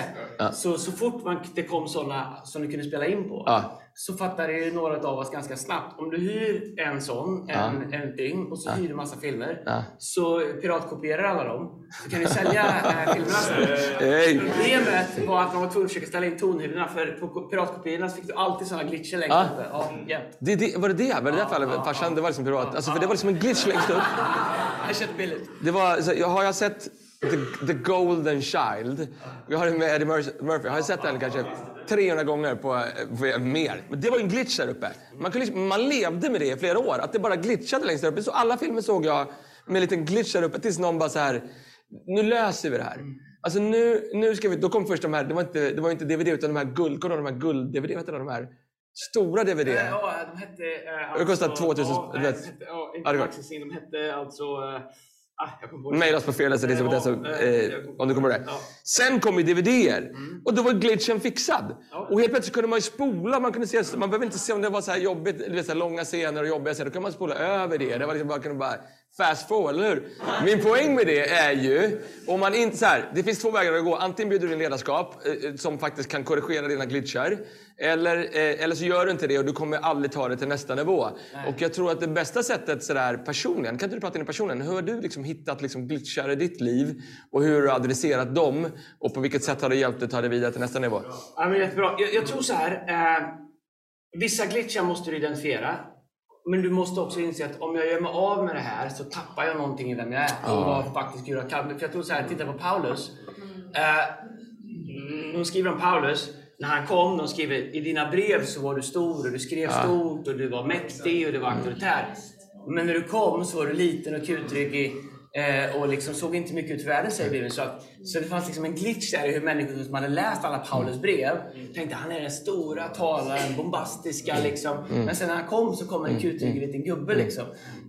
Så, så fort man, det kom sådana som du kunde spela in på Ja. Så fattade ju några av oss ganska snabbt. Om du hyr en sån, en, en ding och så hyr du massa filmer. Ja. Så piratkopierar alla dem. Så kan du sälja äh, filmerna. Problemet var att man var tvungen att försöka ställa in tonhyllorna för på piratkopiorna fick du alltid såna glitcher längst Ja. uppe. Ja. Det, det, var det det? Var det därför alla farsan, det var liksom pirat? Alltså, för det var liksom en glitch längst upp. Jag köpte billigt. Det var, så, jag, har jag sett The, The Golden Child? Jag har den med Eddie Mur- Murphy. Har jag sett den kanske 300 gånger på, på mer. Men det var en glitch där uppe. Man, kunde liksom, man levde med det i flera år. Att det bara glitchade längst där uppe. Så alla filmer såg jag med en liten glitch där uppe tills någon bara så här. Nu löser vi det här. Alltså nu, nu ska vi... Då kom först de här, det var inte, det var inte DVD utan de här guld, kommer de här guld-DVD, du de här stora DVD. Ja, de hette... eh, Det kostar alltså- 2000 Ja, nej, de hette, ja, inte det. Maxi De hette alltså... Ah. Mejla oss på fredagsedition Ja, eh, om du kommer ihåg det. Ja. Sen kom ju DVDer och då var glitchen fixad. Ja. Och helt plötsligt kunde man ju spola. Man, kunde se, man behöver inte se om det var så här jobbigt, vet, så här långa scener och jobbiga scener. Då kan man spola över det. Det var liksom bara, kunde bara fast forward, eller hur? Min poäng med det är ju, om man inte så här, det finns två vägar att gå. Antingen bjuder du in ledarskap eh, som faktiskt kan korrigera dina glitchar. Eller, eh, eller så gör du inte det och du kommer aldrig ta det till nästa nivå. Och jag tror att det bästa sättet sådär personligen, kan inte du prata in i personen? Hur har du liksom hittat liksom glitchar i ditt liv? Och hur har du adresserat dem? Och på vilket sätt har det hjälpt dig att ta dig vidare till nästa nivå? Ja, men jättebra. Jag, jag tror så här. Eh, vissa glitchar måste du identifiera. Men du måste också inse att om jag gör mig av med det här så tappar jag någonting i vem jag är. Och vad faktiskt Gud har kallat mig. För jag tror så här, titta på Paulus. Eh, de skriver om Paulus. när han kom, de skriver i dina brev så var du stor och du skrev stort och du var mäktig och du var auktoritär. Men när du kom så var du liten och kutryggig eh, och liksom såg inte mycket ut för världen säger Bibeln. Så, att, så det fanns liksom en glitch där i hur människor som hade läst alla Paulus brev tänkte han är den stora talaren, bombastiska liksom. Men sen när han kom så kom en kutryggig liten gubbe liksom.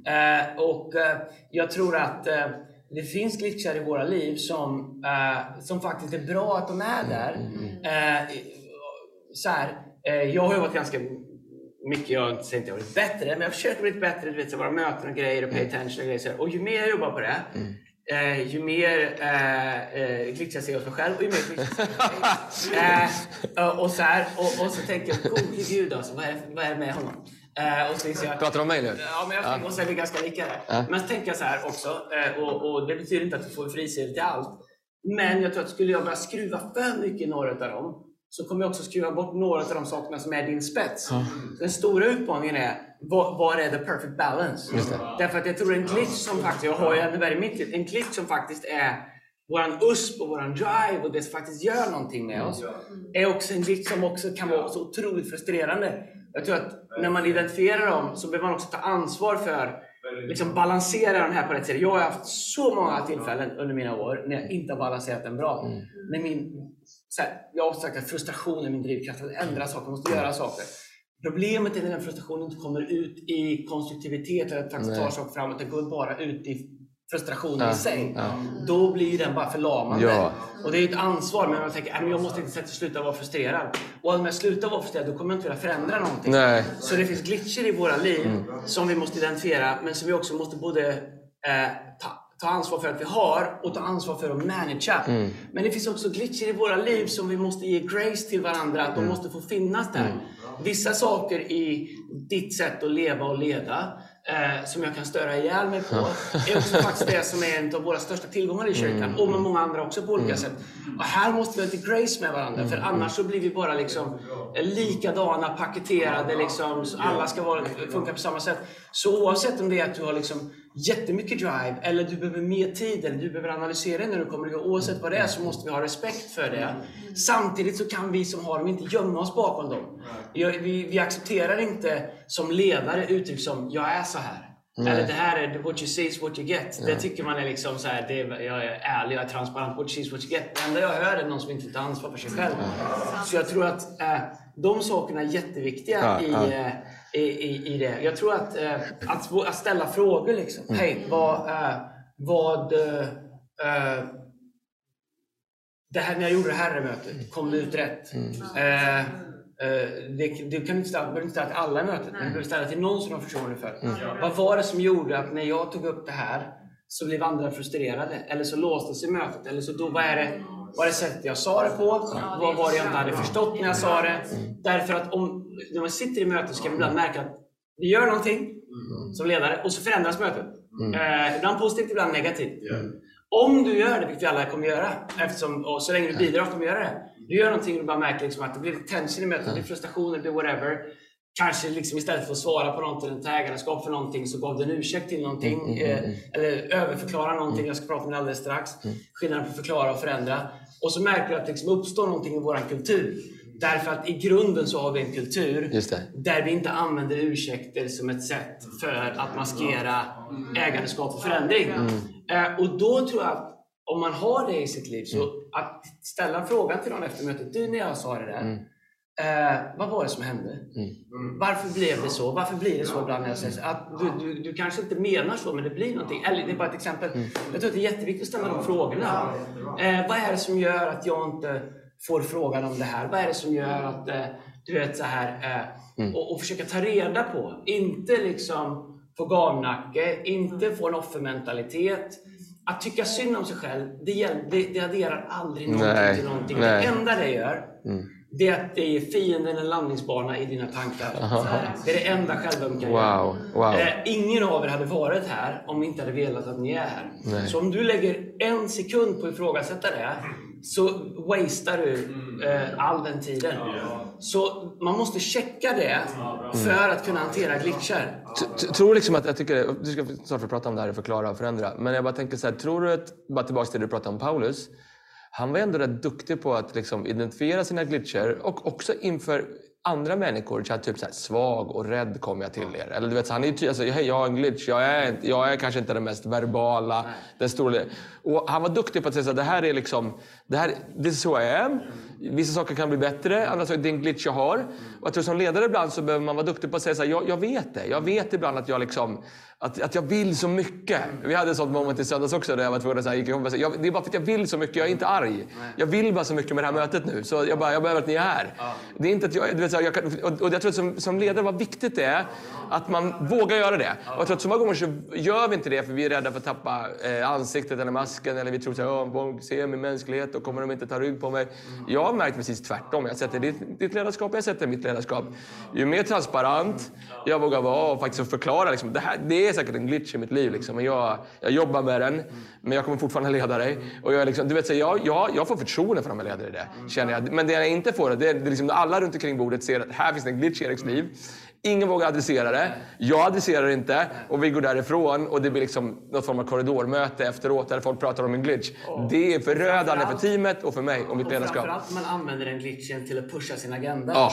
Eh, och eh, jag tror att eh, det finns glitchar i våra liv som, eh, som faktiskt är bra att de är där. Eh, så här, jag har ju varit ganska mycket, jag säger inte jag blivit bättre, men jag försöker bli bättre. Du vet, så våra möten och grejer och pay attention och grejer. Så. Och ju mer jag jobbar på det, eh, ju mer eh, eh, glitchar jag ser hos mig själv och ju mer glitchar jag ser eh, och, så här, och, och så tänker jag, gode gud alltså, vad är, vad är det med honom? Eh, och så jag, Pratar du om mig nu? Ja, men jag tänker också att vi är ganska lika där. Men så tänker jag så här också, eh, och, och det betyder inte att du får frisedel till allt. Men jag tror att skulle jag börja skruva för mycket i några av dem, så kommer jag också skruva bort några av de sakerna som är din spets. Så Den stora utmaningen är, vad, vad är the perfect balance? Därför att jag tror en glitch som faktiskt, jag har ju ännu värre i mitt liv, en glitch som faktiskt är våran USP och våran drive och det som faktiskt gör någonting med oss, är också en glitch som också kan vara så otroligt frustrerande. Jag tror att när man identifierar dem så behöver man också ta ansvar för liksom balansera den här på rätt sätt. Jag har haft så många tillfällen under mina år när jag inte har balanserat den bra. När min, så här, jag har sagt att frustration är min drivkraft. Att ändra saker, måste göra saker. Problemet är när den frustrationen inte kommer ut i konstruktivitet eller att faktiskt ta saker framåt. Den går bara ut i frustrationen i sig. Då blir den bara förlamande. Ja. Och det är ett ansvar, men man tänker att jag måste inte sluta vara frustrerad. Och om jag slutar vara frustrerad, då kommer jag inte vilja förändra någonting. Nej. Så det finns glitcher i våra liv som vi måste identifiera, men som vi också måste både eh, ta, ta ansvar för att vi har och ta ansvar för att managera. Men det finns också glitcher i våra liv som vi måste ge grace till varandra, att de måste få finnas där. Vissa saker i ditt sätt att leva och leda eh, som jag kan störa ihjäl mig på är också faktiskt det som är en av våra största tillgångar i kyrkan och med många andra också på olika sätt. Och här måste vi ha lite grace med varandra för annars så blir vi bara liksom likadana, paketerade liksom. Alla ska vara, funka på samma sätt. Så oavsett om det är att du har liksom jättemycket drive eller du behöver mer tid eller du behöver analysera när du kommer igång. Oavsett vad det är så måste vi ha respekt för det. Samtidigt så kan vi som har dem inte gömma oss bakom dem. Vi, vi accepterar inte som ledare uttryck som “jag är så här”. Eller det här är what you see is what you get. Det tycker man är liksom så här, det är, jag är ärlig, jag är transparent. What you see is what you get. Det enda jag hör är någon som inte tar ansvar för sig själv. Så jag tror att eh, de sakerna är jätteviktiga Ja, i, ja. I, i, i det. Jag tror att, eh, att, att ställa frågor liksom. Mm. Hej, vad, eh, vad eh, eh, det här, när jag gjorde det här mötet, kom det ut rätt? Mm. Eh, eh, det, du kan inte ställa, behöver inte ställa till alla i mötet, men du behöver ställa till någon som du har förtroende för. Mm. Vad var det som gjorde att när jag tog upp det här så blev andra frustrerade? Eller så låste sig mötet? Eller så då, vad är det, var det sättet jag sa det på? Vad var det jag inte hade förstått när jag sa det? Därför att om, när man sitter i mötet så kan man ibland märka att vi gör någonting som ledare och så förändras mötet. Eh, ibland positivt, ibland negativt. Om du gör det, vilket vi alla kommer göra, eftersom, och så länge du bidrar kommer göra det. Du gör någonting och du bara märker liksom att det blir tension i mötet, det blir frustration, det blir whatever. Kanske liksom istället för att svara på någonting, eller ta ägandeskap för någonting, så gav du en ursäkt till någonting. eh, eller överförklara någonting, jag ska prata om det alldeles strax. Skillnaden på att förklara och förändra. Och så märker du att det liksom uppstår någonting i vår kultur. Därför att i grunden så har vi en kultur där vi inte använder ursäkter som ett sätt för att maskera ägandeskap och förändring. Eh, och då tror jag att om man har det i sitt liv, så att ställa frågan till någon efter mötet. Du, när jag sa det där, eh, vad var det som hände? Varför blev det så? Varför blir det så ibland när jag säger så? Att du, du, du kanske inte menar så, men det blir någonting. Eller det är bara ett exempel. Jag tror att det är jätteviktigt att ställa de frågorna. Eh, vad är det som gör att jag inte får frågan om det här? Vad är det som gör att eh, du vet så här eh, och, och försöka ta reda på. Inte liksom få gamnacke, inte få en offermentalitet. Att tycka synd om sig själv, det, det, det adderar aldrig någonting Nej, till någonting. nej. Det enda det gör, det är att det ger fienden en landningsbana i dina tankar. Det är det enda självömkan. Wow, wow. Eh, ingen av er hade varit här om vi inte hade velat att ni är här. Nej. Så om du lägger en sekund på att ifrågasätta det så wastear du eh, all den tiden. Så man måste checka det för att kunna hantera glitchar. T- Tror liksom att, jag tycker, du ska snart få prata om det här och förklara och förändra. Men jag bara tänker så här, tror du att, bara tillbaka till det du pratade om Paulus. Han var ändå rätt duktig på att liksom identifiera sina glitcher och också inför andra människor så här, typ så här, svag och rädd kommer jag till er. Eller du vet, så han är ju alltså, hej jag har en glitch, jag är, jag är kanske inte den mest verbala, den stora. Och han var duktig på att säga att det här är liksom, det här, this is who I am. Vissa saker kan bli bättre, andra saker, det är en glitch jag har. Och jag tror som ledare ibland så behöver man vara duktig på att säga så här, jag, jag vet det. Jag vet ibland att jag liksom, att, att jag vill så mycket. Vi hade ett sånt moment i söndags också där jag var tvungen att jag, jag, det är bara för att jag vill så mycket, jag är inte arg. Jag vill bara så mycket med det här mötet nu. Så jag, bara, jag behöver att ni är här. Det är inte att jag, du vet, så här, jag kan, och, och jag tror att som, som ledare, vad viktigt det är att man vågar göra det. Och jag tror att så många gånger så gör vi inte det för vi är rädda för att tappa eh, ansiktet eller masken. Eller vi tror att folk ser min mänsklighet och kommer de inte ta rygg på mig. Jag har märkt precis tvärtom. Jag sätter ditt, ditt ledarskap, jag sätter mitt ledarskap. Ju mer transparent jag vågar vara och faktiskt förklara. Liksom, det, här, det är säkert en glitch i mitt liv. Liksom, men jag, jag jobbar med den, men jag kommer fortfarande leda dig. Och jag, liksom, du vet, så jag, jag, jag får förtroende för att leda i det. Känner jag. Men det jag inte får, det är, det är liksom, alla runt omkring bordet ser att här finns det en glitch i Eriks liv. Ingen vågar adressera det. Jag adresserar det inte. Och vi går därifrån och det blir liksom något form av korridormöte efteråt där folk pratar om en glitch. Det är förödande för teamet och för mig och mitt ledarskap. Framförallt man använder den glitchen till att pusha sin agenda. Ja.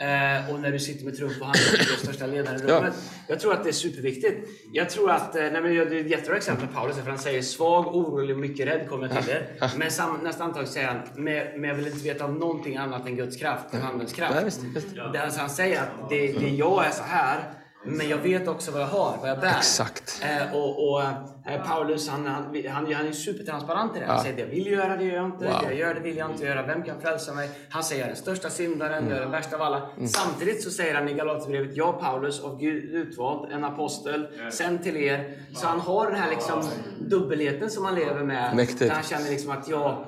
Eh, och när du sitter med Trump och han är den största ledaren i rummet. Jag tror att det är superviktigt. Jag tror att, eh, nej men det är ett jättebra exempel Paulus, för han säger svag, orolig och mycket rädd kommer jag till er. Men sam, nästa andetag säger han, men, jag vill inte veta om någonting annat än Guds kraft, Andens kraft. Ja, visst, visst. Det, alltså han säger att det, det jag är så här, men jag vet också vad jag har, vad jag bär. Exakt. Eh, och, och eh, Paulus, han, han, han, han är supertransparent i det. Han säger det jag vill göra, det gör jag inte. Wow. Det jag gör, det vill jag inte göra. Vem kan frälsa mig? Han säger jag är den största syndaren, jag är den värsta av alla. Samtidigt så säger han i Galaterbrevet, jag Paulus, av Gud utvald, en apostel, sänd till er. Så han har den här liksom dubbelheten som han lever med. Mäktigt. Där han känner liksom att jag,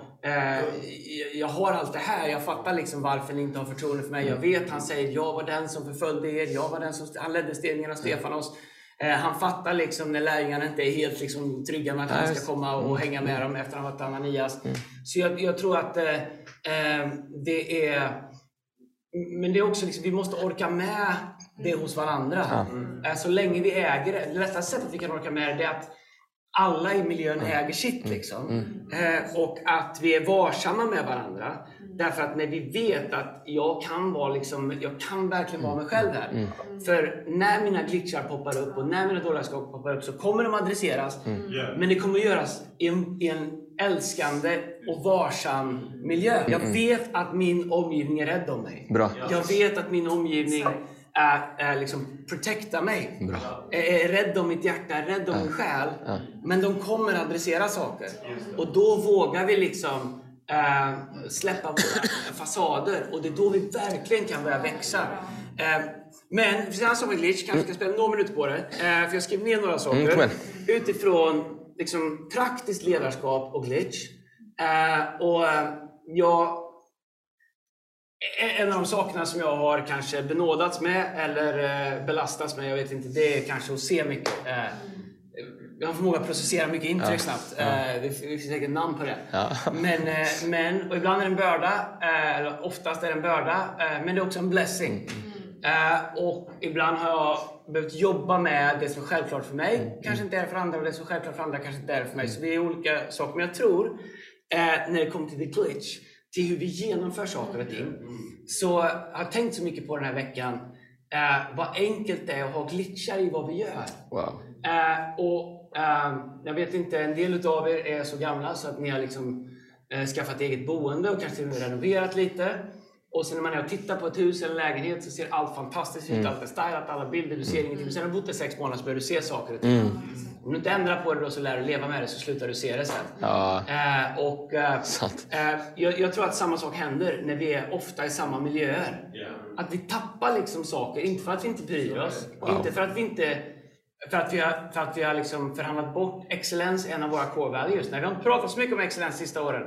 jag har allt det här. Jag fattar liksom varför ni inte har förtroende för mig. Jag vet, han säger, jag var den som förföljde er. Jag var den som, han ledde steningen av Stefanos. Eh, han fattar liksom när lärjungarna inte är helt liksom, trygga med att han ska komma och hänga med dem efter att han varit Ananias. Så jag, jag tror att eh, eh, det är... Men det är också liksom, vi måste orka med det hos varandra. Eh, Så länge vi äger det. Det lättaste sättet vi kan orka med det är att alla i miljön äger sitt. Liksom. Eh, och att vi är varsamma med varandra. Därför att när vi vet att jag kan vara liksom, jag kan verkligen vara mig själv här. För när mina glitchar poppar upp och när mina dåliga saker poppar upp så kommer de adresseras. Men det kommer göras i en, i en älskande och varsam miljö. Jag vet att min omgivning är rädd om mig. Bra. Jag vet att min omgivning är, är liksom protectar mig. Är, är rädd om mitt hjärta, är rädd om min själ. Men de kommer adressera saker. Och då vågar vi liksom eh, släppa våra fasader. Och det är då vi verkligen kan börja växa. Eh, men det finns en annan sak med glitch, kanske ska spela några minuter på det. Eh, för jag skrev ner några saker. Mm, utifrån liksom, praktiskt ledarskap och glitch. Och jag en av de sakerna som jag har kanske benådats med eller eh, belastats med, jag vet inte, det är kanske att se mycket. Eh, jag har förmåga att processera mycket intryck snabbt. Eh, det finns säkert namn på det. Ja. Men, eh, men och ibland är det en börda, eh, eller oftast är det en börda, eh, men det är också en blessing. Eh, och ibland har jag behövt jobba med det som är självklart för mig, kanske inte är det för andra, och det som är självklart för andra kanske inte är det för mig. Så vi är olika saker. Men jag tror, eh, när det kommer till the glitch, till hur vi genomför saker och ting, så jag har tänkt så mycket på den här veckan, eh, vad enkelt det är att ha glitchar i vad vi gör. Wow. Eh, och eh, Jag vet inte, en del utav er är så gamla så att ni har liksom, eh, skaffat eget boende och kanske till och med renoverat lite. Och sen när man är och tittar på ett hus eller en lägenhet så ser allt fantastiskt ut. Allt är stylat, alla bilder, du ser ingenting. Men sen har du bott där sex månader så börjar du se saker och ting. Om du inte ändrar på det då så lär du leva med det så slutar du se det sen. Ja. Eh, och, eh, eh, jag, jag tror att samma sak händer när vi är ofta i samma miljöer. Att vi tappar liksom saker, inte för att vi inte bryr oss. Inte för att vi inte för att vi har, för att vi har liksom förhandlat bort excellens, en av våra core values. Nej, vi har inte pratat så mycket om excellens de sista åren.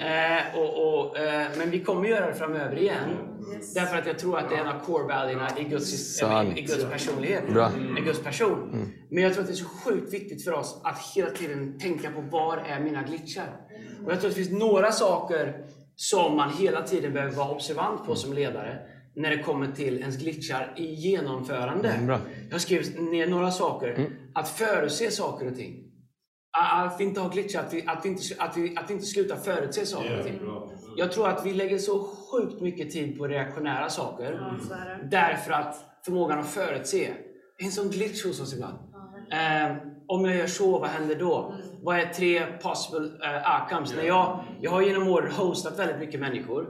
Eh, och, och, eh, men vi kommer göra det framöver igen. Därför att jag tror att det är en av core valuerna i Guds, i Guds personlighet. Bra. I Guds person. Men jag tror att det är så sjukt viktigt för oss att hela tiden tänka på var är mina glitchar? Och jag tror att det finns några saker som man hela tiden behöver vara observant på som ledare när det kommer till ens glitchar i genomförande. bra. Jag har skrivit ner några saker. Att förutse saker och ting. Att vi inte har glitch, att vi, att vi, inte, att vi, att vi inte slutar förutse saker och ting. Jag tror att vi lägger så sjukt mycket tid på reaktionära saker. därför att förmågan att förutse är en sån glitch hos oss ibland. Eh, om jag gör så, vad händer då? Vad är tre possible uh, outcomes? När jag, jag har genom åren hostat väldigt mycket människor.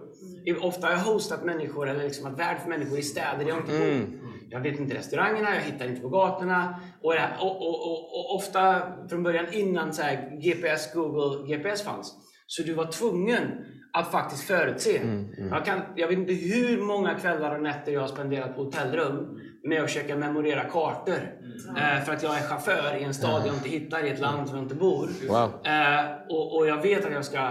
Ofta har jag hostat människor, eller liksom varit värd för människor i städer jag inte bor. Jag vet inte restaurangerna, jag hittar inte på gatorna. Och, och, och, och ofta från början innan så här, GPS, Google, GPS fanns. Så du var tvungen att faktiskt förutse. Mm, mm. Jag, kan, jag vet inte hur många kvällar och nätter jag har spenderat på hotellrum med att försöka memorera kartor. Mm. Eh, för att jag är chaufför i en stad jag inte hittar, i ett land som jag inte bor. Wow. Eh, och, och, jag vet att jag ska,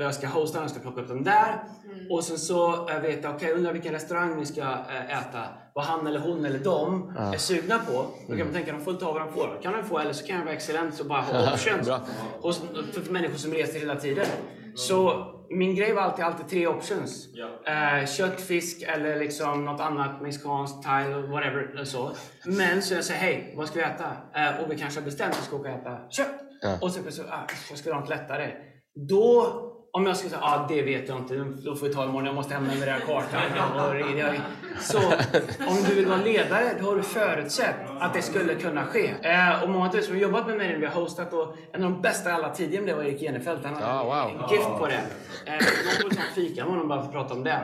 jag ska hosta, jag ska plocka upp dem där. Mm. Och sen så jag vet jag, okay, undrar vilken restaurang vi ska äh, äta. Vad han eller hon eller de ja. är sugna på. Då kan man mm. tänka, de får ta vad de får. kan de få, eller så kan jag vara excellent och bara ha options. hos, för, för människor som reser hela tiden. Så min grej var alltid, alltid tre options. Ja. Eh, kött, fisk eller liksom något annat mexikanskt, thai eller whatever. Så. Men så jag säger, hej, vad ska vi äta? Eh, och vi kanske har bestämt att vi ska åka och äta kött. Ja. Och så, så ah, jag ska ha något lättare. Då om jag skulle säga ah, det vet jag inte, då får vi ta imorgon, jag måste hem med den kartan. Så om du vill vara ledare, då har du förutsett att det skulle kunna ske. Eh, och många av som har jobbat med mig när vi har hostat, och en av de bästa i alla tider det var Erik Jenefelt. Han hade oh, wow. en gift på det. Eh, någon får fika med honom bara för att prata om det.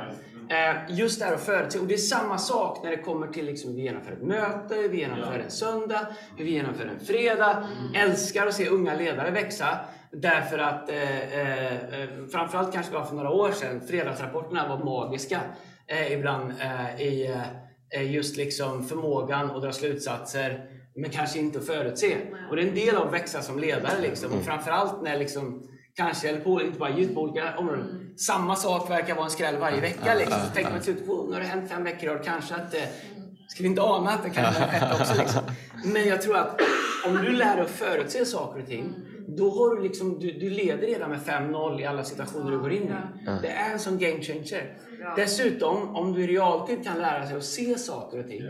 Eh, just det här att förutse. Och det är samma sak när det kommer till liksom, vi genomför ett möte, vi genomför en söndag, vi genomför en fredag. Älskar att se unga ledare växa. Därför att, eh, eh, framförallt kanske bara för några år sedan, fredagsrapporterna var magiska eh, ibland eh, i eh, just liksom förmågan att dra slutsatser, men kanske inte att förutse. Och det är en del av att växa som ledare. Liksom. Och framförallt när liksom, kanske, eller på, inte bara just på olika områden. Mm. Samma sak verkar vara en skräll varje vecka. Liksom. Så tänker man till slut, nu har det hänt fem veckor och kanske att eh, skulle inte ana att det kan ha skett också. Liksom. Men jag tror att om du lär dig att förutse saker och ting då har du, liksom, du, du leder redan med 5-0 i alla situationer du går in i. Det är en sån game changer. Dessutom, om du i realtid kan lära sig att se saker och ting.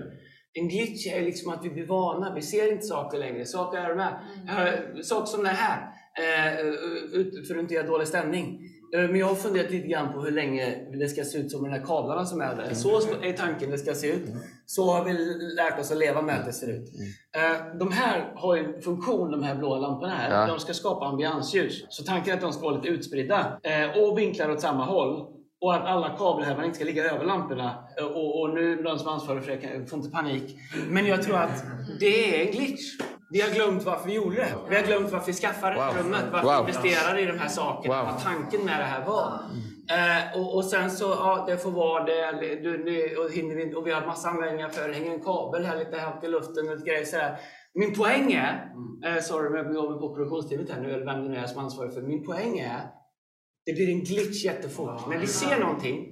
En glitch är liksom att vi blir vana. Vi ser inte saker längre. Saker är de här. Mm. Saker som det här. Eh, för att inte göra dålig stämning. Eh, men jag har funderat lite grann på hur länge det ska se ut som de här kablarna som är där. Mm. Så är tanken det ska se ut. Mm. Så har vi lärt oss att leva med att det ser ut. Mm. Eh, de här har ju funktion, de här blåa lamporna här. De ska skapa ambiansljus. Så tanken är att de ska vara lite utspridda eh, och vinklar åt samma håll. Och att alla kabelhävar inte ska ligga över lamporna. Och, och nu, de som ansvarar för det får inte panik. Men jag tror att det är en glitch. Vi har glömt varför vi gjorde det. Vi har glömt varför vi skaffade wow. rummet. Varför wow. vi investerade i de här sakerna. Wow. Vad tanken med det här var. Mm. Eh, och, och, sen så, ja, det får vara det. Du, du, och, vi, och vi har massa användningar för det. hänger en kabel här lite högt i luften och grejer sådär. Min poäng är, mm. eh, sorry om jag går på produktionsteamet här nu, eller vem det nu är som ansvarar för Min poäng är, det blir en glitch jättefort. När vi ser någonting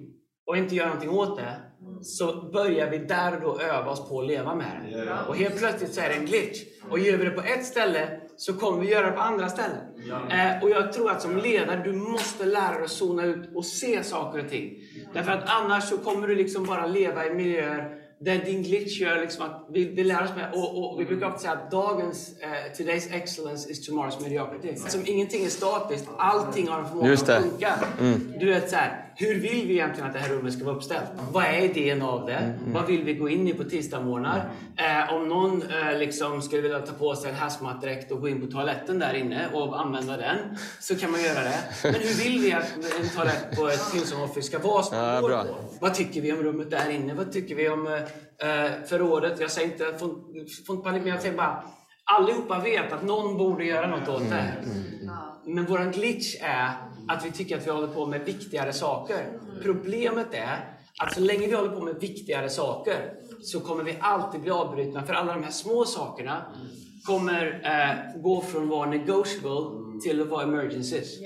och inte gör någonting åt det, så börjar vi där och då öva oss på att leva med det. Yeah. Och helt plötsligt så är det en glitch. Och gör vi det på ett ställe så kommer vi göra det på andra ställen. Yeah. Eh, och jag tror att som ledare, du måste lära dig att zona ut och se saker och ting. Därför att annars så kommer du liksom bara leva i miljöer där din glitch gör liksom att vi, vi lär oss med, och, och vi brukar ofta säga att dagens, uh, today's excellence is tomorrow's mediocrity. Som ingenting är statiskt, allting har en förmåga att funka. Mm. Du vet så här, hur vill vi egentligen att det här rummet ska vara uppställt? Vad är idén av det? Mm. mm. Vad vill vi gå in i på tisdagsmorgnar? Eh, om någon eh, liksom skulle vilja ta på sig en hazmat-dräkt och gå in på toaletten där inne och använda den, så kan man göra det. Men hur vill vi att en toalett på ett Hilton Office ska vara? Ja, bra. Vad tycker vi om rummet där inne? Vad tycker vi om eh, förrådet? Jag säger inte, får, får inte panik, men jag säger bara Allihopa vet att någon borde göra något åt det här. Mm, mm, men våran glitch är att vi tycker att vi håller på med viktigare saker. Problemet är att så länge vi håller på med viktigare saker så kommer vi alltid bli avbrutna för alla de här små sakerna kommer eh, gå från att vara negotiable till att vara emergencies.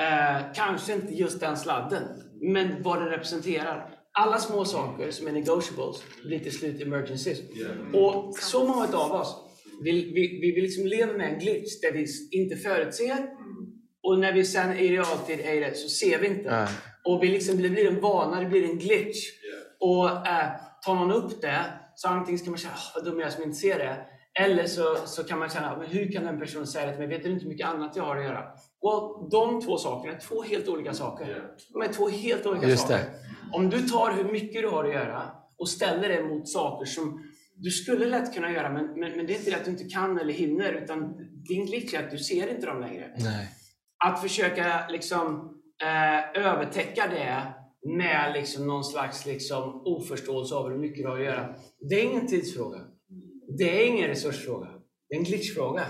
Eh, kanske inte just den sladden, men vad det representerar. Alla små saker som är negotiables blir till slut emergencies. Och så många av oss, vi, vi, vi, vi liksom lever med en glitch där vi inte förutser och när vi sen i realtid är det så ser vi inte. Nej. Och vi liksom, det blir en vana, det blir en glitch. Yeah. Och äh, tar man upp det, så antingen ska man säga oh, vad dum jag är som inte ser det. Eller så, så kan man känna, men hur kan den personen säga det till mig? Vet du inte hur mycket annat jag har att göra? Och de två sakerna är två helt olika saker. De är två helt olika Just saker. det. Om du tar hur mycket du har att göra och ställer det mot saker som du skulle lätt kunna göra, men, men, men det är inte det att du inte kan eller hinner, utan din glitch är att du ser inte dem längre. Nej. Att försöka liksom, eh, övertäcka det med liksom någon slags liksom, oförståelse av hur mycket du har att göra. Det är ingen tidsfråga. Det är ingen resursfråga. Det är en glitchfråga.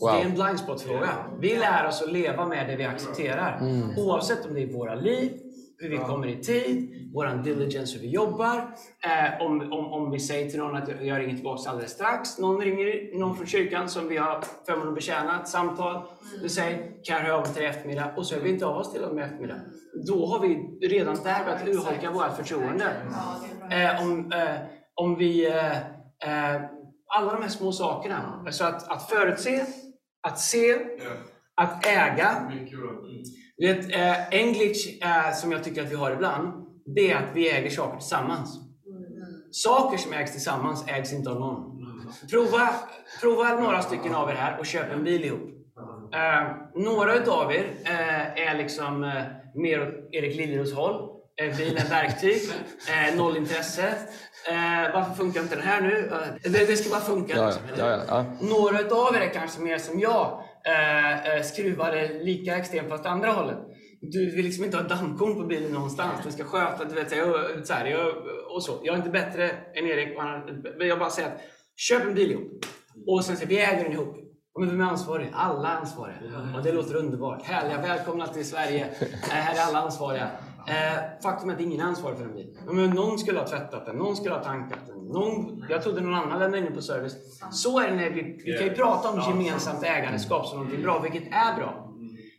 Wow. Det är en blindspot-fråga. Vi lär oss att leva med det vi accepterar. Oavsett om det är våra liv, hur vi kommer i tid, vår diligence, hur vi jobbar. Eh, om, om, om vi säger till någon att jag ringer tillbaka alldeles strax. Någon ringer, någon från kyrkan som vi har förmånen att betjäna, ett samtal. Du säger, kan jag höra av mig till eftermiddag? Och så hör vi inte av oss till dem i eftermiddag. Då har vi redan där börjat urholka vårt förtroende. Eh, om, eh, om vi... Eh, eh, alla de här små sakerna. Så att, att förutse, att se, att äga. Vet, eh, en glitch eh, som jag tycker att vi har ibland, det är att vi äger saker tillsammans. Saker som ägs tillsammans ägs inte av någon. Prova, prova några stycken av er här och köp en bil ihop. Eh, några utav er eh, är liksom eh, mer åt Erik Liljeros håll. Eh, bilen är verktyg, eh, noll intresse. Eh, varför funkar inte den här nu? Eh, det, det ska bara funka. Liksom, ja, ja, ja. några utav er är kanske mer som jag, eh, eh, skruvade lika extremt fast andra hållet. Du vill liksom inte ha dammkorn på bilen någonstans. Den ska sköta, du vet, så här, jag, och så. Jag är inte bättre än Erik. men Jag bara säger att köp en bil ihop. Och sen säger vi äger den ihop. Och vem är ansvarig? Alla är ansvariga. Och det låter underbart. Härliga, välkomna till Sverige. Här är alla ansvariga. Eh, faktum är att ingen är ansvarig för en bil. Ja, Men någon skulle ha tvättat den, någon skulle ha tankat den. Någon, jag trodde någon annan lämnade in den på service. Så är det när vi, vi kan ju prata om gemensamt ägandeskap som någonting bra, vilket är bra.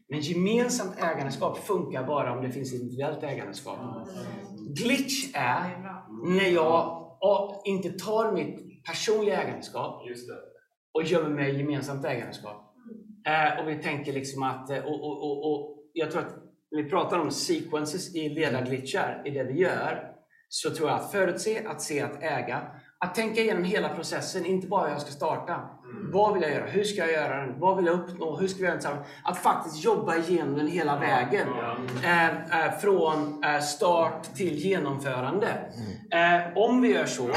Men gemensamt ägandeskap funkar bara om det finns individuellt ägandeskap. Glitch är när jag ja, inte tar mitt personliga ägandeskap och gömmer mig i gemensamt ägandeskap. Eh, och vi tänker liksom att, eh, och, och, och, och jag tror att när vi pratar om sequences i ledarglitchar i det vi gör, så tror jag att förutse, att se, att äga, att tänka igenom hela processen, inte bara hur jag ska starta. Vad vill jag göra? Hur ska jag göra den? Vad vill jag uppnå? Hur ska vi göra den tillsammans? Att faktiskt jobba igenom den hela vägen. Eh, eh, från eh, start till genomförande. Eh, om vi gör så,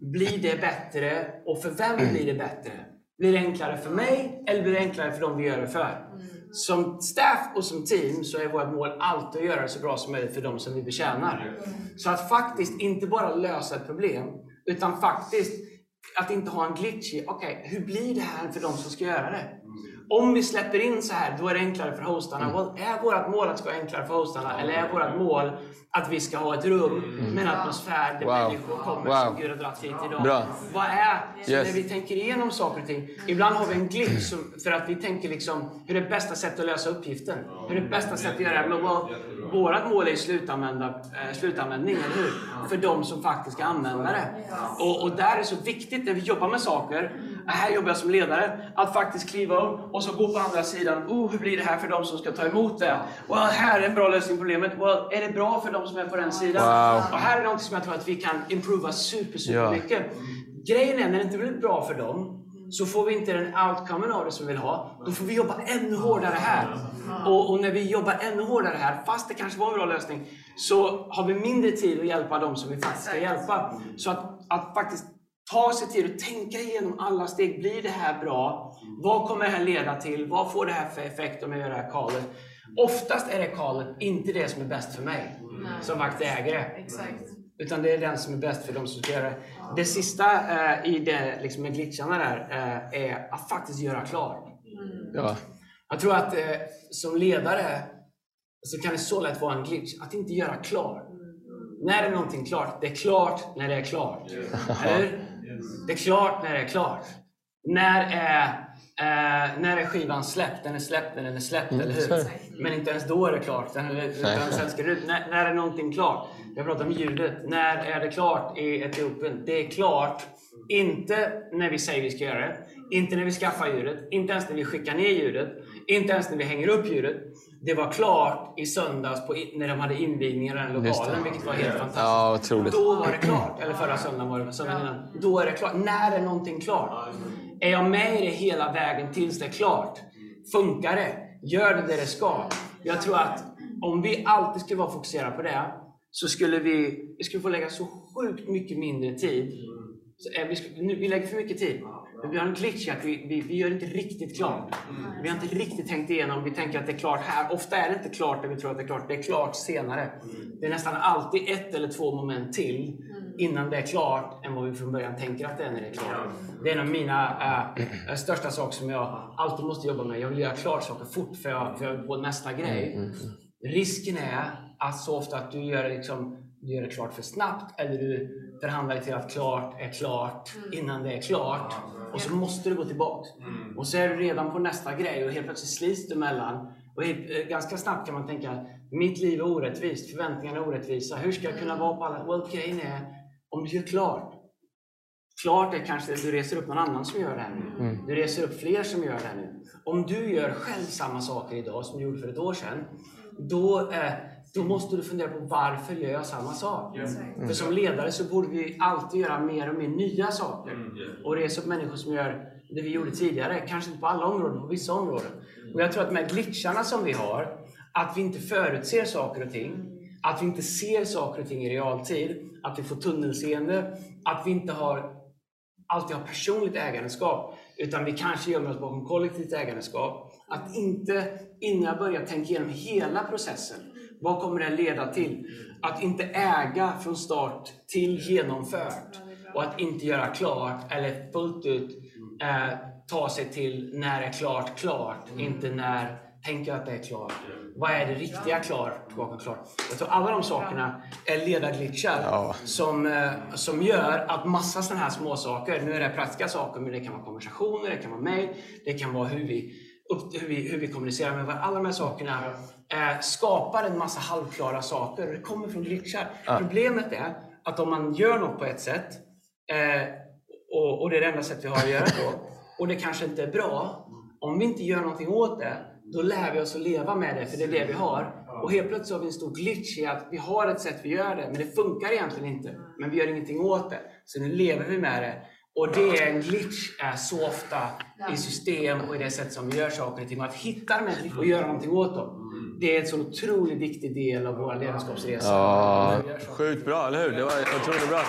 blir det bättre? Och för vem blir det bättre? Blir det enklare för mig eller blir det enklare för dem vi gör det för? Som staff och som team så är vårt mål alltid att göra det så bra som möjligt för dem som vi betjänar. Så att faktiskt inte bara lösa ett problem, utan faktiskt att inte ha en glitch i, okej, hur blir det här för de som ska göra det? Om vi släpper in så här, då är det enklare för hostarna. Well, är vårt mål att det ska vara enklare för hostarna? Eller är vårt mål att vi ska ha ett rum med en atmosfär där Wow. människor kommer Wow. som Gud har dragit hit idag? Bra. Vad är, så Yes. när vi tänker igenom saker och ting, ibland har vi en som, för att vi tänker liksom, hur är det bästa sättet att lösa uppgiften? Hur är det bästa sättet att göra det? Men well, vårat mål är slutanvända, eh, slutanvändning, eller hur? För de som faktiskt ska använda det. Och, och där är det så viktigt när vi jobbar med saker, här jobbar jag som ledare, att faktiskt kliva upp och så gå på andra sidan. Oh, hur blir det här för de som ska ta emot det? Well, här är en bra lösning på problemet. Well, är det bra för de som är på den sidan? Wow. Och här är något som jag tror att vi kan improva super, super mycket. Grejen är, när det inte blir bra för dem, så får vi inte den outcomen av det som vi vill ha. Då får vi jobba ännu hårdare här. Och, och när vi jobbar ännu hårdare här, fast det kanske var en bra lösning, så har vi mindre tid att hjälpa dem som vi faktiskt ska hjälpa. Så att, att faktiskt ta sig tid och tänka igenom alla steg. Blir det här bra? Vad kommer det här leda till? Vad får det här för effekt om jag gör det här callet? Oftast är det callet inte det som är bäst för mig, som vaktägare. Exakt. Utan det är den som är bäst för de som ska göra det. Det sista eh, i det liksom med glitcharna där eh, är att faktiskt göra klart. Ja. Jag tror att eh, som ledare så kan det så lätt vara en glitch att inte göra klart. När är någonting klart? Det är klart när det är klart. Eller hur? Det är klart när det är klart. När är, eh, när är skivan släppt? Den är släppt när den är släppt, eller så är hur? det. Men inte ens då är det klart. Den, utan sen ska ut. När, när är någonting klart? Jag pratar om ljudet. När är det klart i Etiopien? Det är klart. Inte när vi säger vi ska göra det. Inte när vi skaffar ljudet. Inte ens när vi skickar ner ljudet. Inte ens när vi hänger upp ljudet. Det var klart i söndags på, när de hade invigning i den lokalen, vilket var helt fantastiskt. Ja, otroligt. Då var det klart. Eller förra söndagen var det, söndagen innan. Då är det klart. När är någonting klart? Är jag med i det hela vägen tills det är klart? Funkar det? Gör det det det ska? Jag tror att om vi alltid skulle vara fokuserade på det, så skulle vi, vi skulle få lägga så sjukt mycket mindre tid. Så, eh, vi, skulle, nu, vi lägger för mycket tid. Men vi har en glitch att vi, vi, vi gör inte riktigt klart. Vi har inte riktigt tänkt igenom. Vi tänker att det är klart här. Ofta är det inte klart där vi tror att det är klart. Det är klart senare. Det är nästan alltid ett eller två moment till innan det är klart än vad vi från början tänker att det är när det är klart. Det är en av mina äh, största saker som jag alltid måste jobba med. Jag vill göra klart saker fort för jag, för jag vill på nästa grej. Risken är att så ofta att du gör det, liksom, du gör det klart för snabbt eller du förhandlar till att klart är klart innan det är klart. Och så måste du gå tillbaks. Och så är du redan på nästa grej och helt plötsligt slits du mellan. Och helt, eh, ganska snabbt kan man tänka, mitt liv är orättvist, förväntningarna är orättvisa. Hur ska jag kunna vara på alla... Well, grejen är, om du gör klart. Klart är kanske att du reser upp någon annan som gör det här nu. Du reser upp fler som gör det här nu. Om du gör själv samma saker idag som du gjorde för ett år sedan, då, eh, då måste du fundera på varför gör jag samma sak? För som ledare så borde vi alltid göra mer och mer nya saker. Och resa upp människor som gör det vi gjorde tidigare. Kanske inte på alla områden, på vissa områden. Och jag tror att med glitcharna som vi har, att vi inte förutser saker och ting, att vi inte ser saker och ting i realtid, att vi får tunnelseende, att vi inte har, alltid har personligt ägandeskap, utan vi kanske gömmer oss bakom kollektivt ägandeskap. Att inte innan jag börjar tänka igenom hela processen. Vad kommer det leda till? Att inte äga från start till genomfört. Och att inte göra klart eller fullt ut eh, ta sig till när det är klart, klart. Inte när tänker att det är klart. Vad är det riktiga klart bakom klart? Jag tror alla de sakerna är ledarglitchar Ja. som, eh, som gör att massa sådana här små saker, nu är det praktiska saker, men det kan vara konversationer, det kan vara mejl, det kan vara hur vi, upp, hur vi, hur vi kommunicerar med varandra. Alla de här sakerna eh, skapar en massa halvklara saker och det kommer från glitchar. Problemet är att om man gör något på ett sätt eh, och, och det är det enda sätt vi har att göra på och det kanske inte är bra. Om vi inte gör någonting åt det, då lär vi oss att leva med det, för det är det vi har. Och helt plötsligt har vi en stor glitch i att vi har ett sätt vi gör det, men det funkar egentligen inte. Men vi gör ingenting åt det. Så nu lever vi med det. Och det är en glitch är så ofta i system och i det sätt som vi gör saker och ting. Att hitta de här glitch och göra någonting åt dem. Det är en så otroligt viktig del av vår ledarskapsresa. Ja, sjukt bra, eller hur? Det var otroligt bra.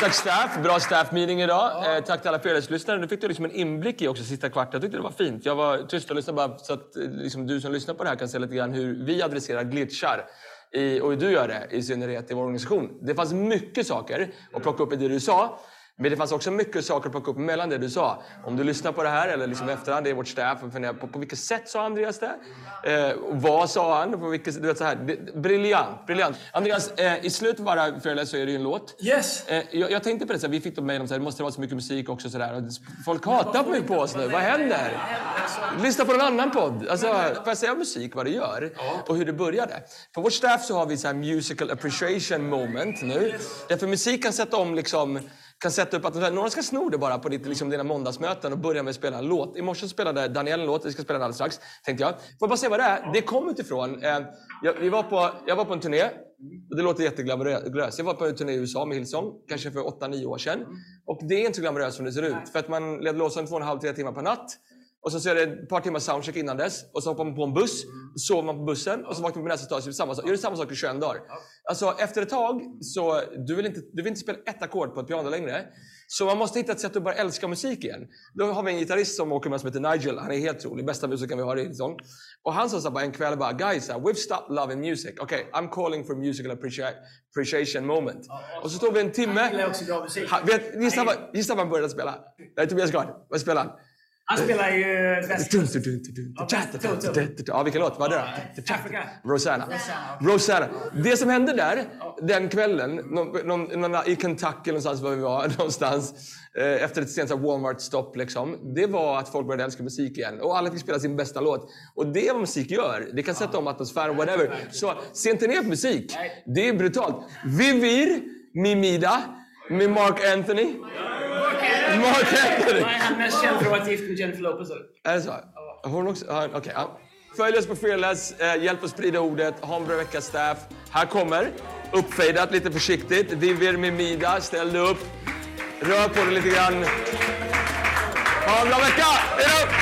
Tack staff, bra staff meeting idag. Eh, tack till alla fredagslyssnare. Nu fick du liksom en inblick i också sista kvarten. Jag tyckte det var fint. Jag var tyst och lyssnade bara så att eh, liksom, du som lyssnar på det här kan se lite grann hur vi adresserar glitchar. I, och hur du gör det, i synnerhet i vår organisation. Det fanns mycket saker att plocka upp i det du sa. Men det fanns också mycket saker att plocka upp mellan det du sa. Om du lyssnar på det här eller liksom efterhand, det är vårt staff och funderar på på vilket sätt sa Andreas det? Eh, vad sa han? På vilket, du vet, så här. Det- Briljant, briljant. Andreas, eh, i slutet av varje föreläsning så är det ju en låt. Yes! Eh, jag, jag tänkte på det, så här, vi fick de mejl om att det måste vara så mycket musik också. Så där. Folk hatar mig på oss nu. Vad händer? Lyssna på en annan podd. Alltså, får jag säga musik, vad det gör? Och hur det började? På vårt staff så har vi så här musical appreciation moment nu. Därför musik kan sätta om liksom kan sätta upp att några ska sno det bara på ditt, liksom, dina måndagsmöten och börja med att spela en låt. I morse spelade Daniel en låt, vi ska spela den alldeles strax. Tänkte jag. Får jag bara säga vad det är? Det kom utifrån... Eh, jag, vi var på, jag var på en turné. Och det låter jätteglamoröst. Jag var på en turné i USA med Hillsong, kanske för 8-9 år sedan. Och det är inte så glamoröst som det ser ut. För att man leder låsen två och en halv, tre timmar per natt. Och så, så är det ett par timmar soundcheck innan dess. Och så hoppar man på en buss. Så sover man på bussen. Och så vaknar man på nästa dag. Så gör samma sak. Gör samma sak i 21 dagar. Alltså efter ett tag så du vill inte, du vill inte spela ett ackord på ett piano längre. Så man måste hitta ett sätt att börja älska musik igen. Då har vi en gitarrist som åker med som heter Nigel. Han är helt otrolig. Bästa musikern vi har i Hillsong. Och han sa så bara en kväll bara Guys, uh, we've stopped loving music. Okay, I'm calling for musical apprecia- appreciation moment. Och så står vi en timme. gillar också bra musik. Han, vet, gissa, vad, gissa vad han började spela? Nej, Tobias Gard. Vad spelar han? Han spelar ju bäst. Ja, vilken låt? Vad är det? Africa. Rosanna. Rosanna. Det som hände där, den kvällen, någon, någon, någon, i Kentucky någonstans var vi var, någonstans, eh, efter ett sent Walmart-stopp, liksom, det var att folk började älska musik igen. Och alla fick spela sin bästa låt. Och det är vad musik gör. Det kan sätta om atmosfären, whatever. Så se inte ner på musik. Det är brutalt. Vivir, Mimida, med Mark Anthony. Mark Anthony! Vad är han mest känd för att vara gift med Jennifer Lopez? Är det så? Hon också? Okej. ja. Följ oss på Fearless, eh, hjälp oss sprida ordet, ha en bra vecka staff. Här kommer, uppfejdat lite försiktigt, Vivir Mimida, ställ dig upp, rör på dig lite grann. Ha en bra vecka! Hej